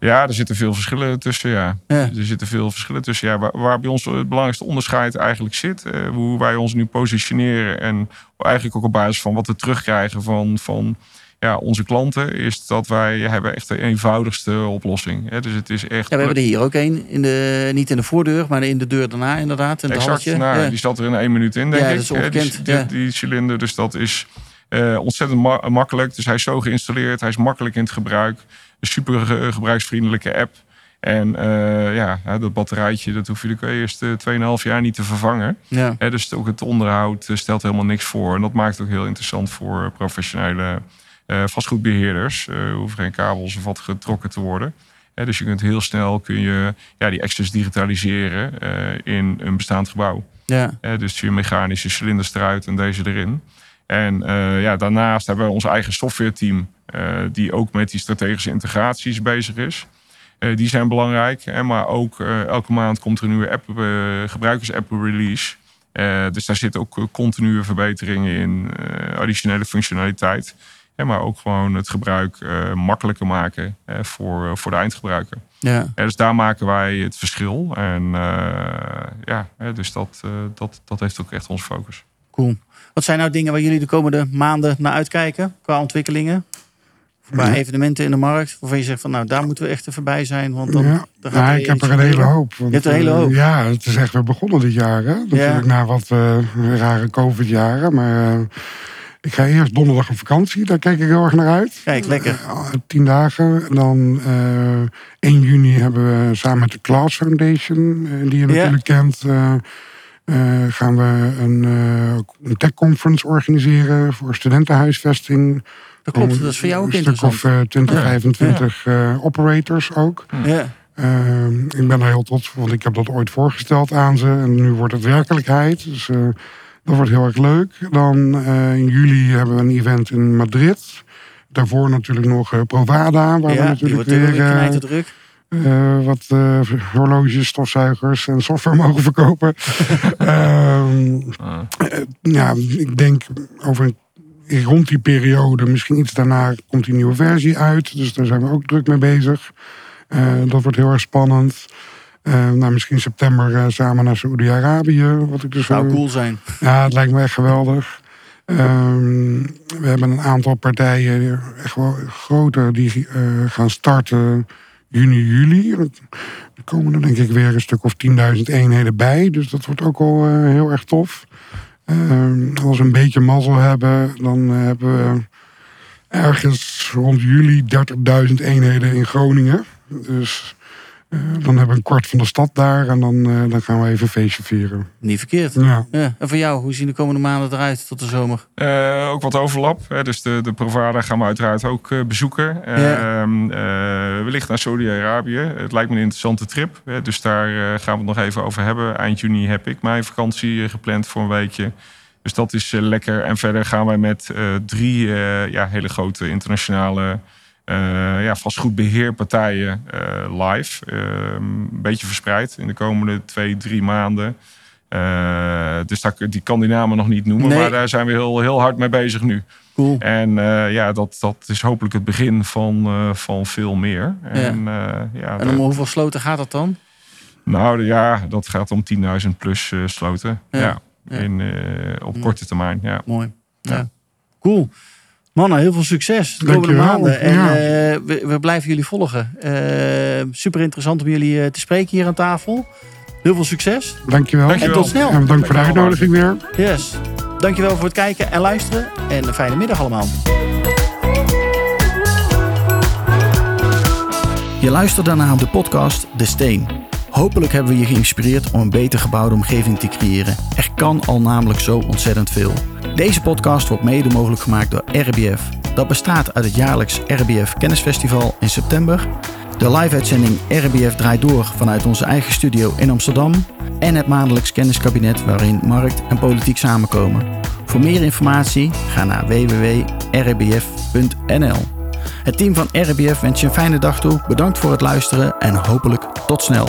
Speaker 3: Ja, er zitten veel verschillen tussen. Ja.
Speaker 1: Ja.
Speaker 3: Er zitten veel verschillen tussen. Ja, waar, waar bij ons het belangrijkste onderscheid eigenlijk zit. eh, hoe wij ons nu positioneren. En eigenlijk ook op basis van wat we terugkrijgen van, van ja, onze klanten. Is dat wij hebben echt de eenvoudigste oplossing. Hè. Dus het is echt.
Speaker 1: Ja, we hebben er hier ook een. In de, niet in de voordeur, maar in de deur daarna inderdaad. In
Speaker 3: Exact. Nou,
Speaker 1: Ja.
Speaker 3: Die zat er in één minuut in, denk
Speaker 1: Ja,
Speaker 3: ik.
Speaker 1: dat is
Speaker 3: hè, die, cilinder. Dus dat is eh, ontzettend ma- makkelijk. Dus hij is zo geïnstalleerd. Hij is makkelijk in het gebruik. Een super ge- gebruiksvriendelijke app. En eh, ja, dat batterijtje, dat hoef je de eerste 2,5 jaar niet te vervangen.
Speaker 1: Ja.
Speaker 3: Hè, dus ook het onderhoud eh, stelt helemaal niks voor. En dat maakt het ook heel interessant voor professionele vastgoedbeheerders. Er hoeven geen kabels of wat getrokken te worden. Dus je kunt heel snel kun je, ja, die access digitaliseren eh, in een bestaand gebouw.
Speaker 1: Ja.
Speaker 3: Dus je mechanische cilinders eruit en deze erin. En eh, ja, daarnaast hebben we ons eigen softwareteam, eh die ook met die strategische integraties bezig is. Eh, die zijn belangrijk. Hè, maar ook eh, elke maand komt er een nieuwe app, eh, gebruikersapp release. Eh, dus daar zitten ook eh, continue verbeteringen in, eh, additionele functionaliteit. Hè, maar ook gewoon het gebruik eh, makkelijker maken eh, voor, voor de eindgebruiker.
Speaker 1: Ja.
Speaker 3: Ja, dus daar maken wij het verschil. En eh, ja, hè, dus dat, eh, dat, dat heeft ook echt onze focus.
Speaker 1: Cool. Wat zijn nou dingen waar jullie de komende maanden naar uitkijken qua ontwikkelingen? qua
Speaker 2: Ja.
Speaker 1: evenementen in de markt, waarvan je zegt van nou, daar moeten we echt even bij zijn, want dan,
Speaker 2: ja.
Speaker 1: dan gaat
Speaker 2: Ja, ik heb er een hele hoop. want,
Speaker 1: Je hebt er een hele hoop.
Speaker 2: ja, het is echt weer begonnen dit jaar. Hè? Natuurlijk na wat eh, rare COVID-jaren. Maar eh, ik ga eerst donderdag op vakantie. Daar kijk ik heel erg naar uit.
Speaker 1: Kijk, lekker.
Speaker 2: Eh, tien dagen. En dan eh 1 juni hebben we samen met de Class Foundation, eh, die je
Speaker 1: Ja.
Speaker 2: natuurlijk kent, eh, eh, gaan we een, eh, een tech conference organiseren voor studentenhuisvesting.
Speaker 1: Dat klopt, dat is voor jou ook
Speaker 2: Een stuk of eh, 20, 25 eh, operators ook.
Speaker 1: ja.
Speaker 2: Eh, ik ben er heel trots op, want ik heb dat ooit voorgesteld aan ze. En nu wordt het werkelijkheid. Dus eh, dat wordt heel erg leuk. Dan eh, in juli hebben we een event in Madrid. Daarvoor natuurlijk nog eh, Provada, waar we
Speaker 1: ja, die
Speaker 2: natuurlijk
Speaker 1: wordt weer
Speaker 2: weer eh, eh, wat eh, horloges, stofzuigers en software mogen verkopen. Eh, ja, ik denk over rond die periode, misschien iets daarna, komt die nieuwe versie uit. Dus daar zijn we ook druk mee bezig. Eh, dat wordt heel erg spannend. Eh, nou, misschien september eh, samen naar Saoedi-Arabië. Wat ik dus
Speaker 1: Zou
Speaker 2: eh,
Speaker 1: cool zijn.
Speaker 2: ja, het lijkt me echt geweldig. Ehm, we hebben een aantal partijen, echt wel grote, die gaan starten juni, juli. Er komen er denk ik weer een stuk of 10.000 eenheden bij. Dus dat wordt ook al heel erg tof. Ehm, als we een beetje mazzel hebben, dan hebben we ergens rond juli 30.000 eenheden in Groningen. Dus dan hebben we een kwart van de stad daar en dan, eh, dan gaan we even een feestje vieren.
Speaker 1: Niet verkeerd.
Speaker 2: Ja.
Speaker 1: Ja. En voor jou, hoe zien de komende maanden eruit tot de zomer?
Speaker 3: Eh, ook wat overlap. Hè? Dus de, de Provada gaan we uiteraard ook eh, bezoeken. Ehm, eh, wellicht naar Saudi-Arabië. Het lijkt me een interessante trip. Hè? Dus daar eh, gaan we het nog even over hebben. Eind juni heb ik mijn vakantie gepland voor een weekje. Dus dat is lekker. En verder gaan wij met eh, drie eh, ja, hele grote internationale ja, vastgoedbeheerpartijen eh, live. Ehm, een beetje verspreid in de komende twee, drie maanden. Eh, dus daar, die kan die namen nog niet noemen.
Speaker 1: Nee.
Speaker 3: Maar daar zijn we heel, heel hard mee bezig nu.
Speaker 1: Cool.
Speaker 3: En eh, ja, dat, dat is hopelijk het begin van, eh, van veel meer. En, eh, ja,
Speaker 1: En om hoeveel sloten gaat dat dan?
Speaker 3: nou ja, dat gaat om 10.000 plus eh, sloten.
Speaker 1: Ja.
Speaker 3: In, eh, op
Speaker 1: Ja.
Speaker 3: korte termijn. Ja.
Speaker 1: Mooi. Cool. Mannen, heel veel succes de komende
Speaker 2: Dankjewel.
Speaker 1: maanden. En
Speaker 2: Ja.
Speaker 1: eh, we, we blijven jullie volgen. Eh, super interessant om jullie eh, te spreken hier aan tafel. Heel veel succes.
Speaker 2: Dankjewel.
Speaker 3: Dankjewel.
Speaker 1: En tot snel.
Speaker 2: En bedankt voor de uitnodiging weer.
Speaker 1: Yes. Dankjewel voor het kijken en luisteren. En een fijne middag allemaal.
Speaker 4: Je luistert daarna op de podcast De Steen. Hopelijk hebben we je geïnspireerd om een beter gebouwde omgeving te creëren. Er kan al namelijk zo ontzettend veel. Deze podcast wordt mede mogelijk gemaakt door RBF. Dat bestaat uit het jaarlijks RBF Kennisfestival in september, de live-uitzending RBF draait door vanuit onze eigen studio in Amsterdam en het maandelijks kenniskabinet waarin markt en politiek samenkomen. Voor meer informatie ga naar www.rbf.nl. Het team van RBF wens je een fijne dag toe. Bedankt voor het luisteren en hopelijk tot snel.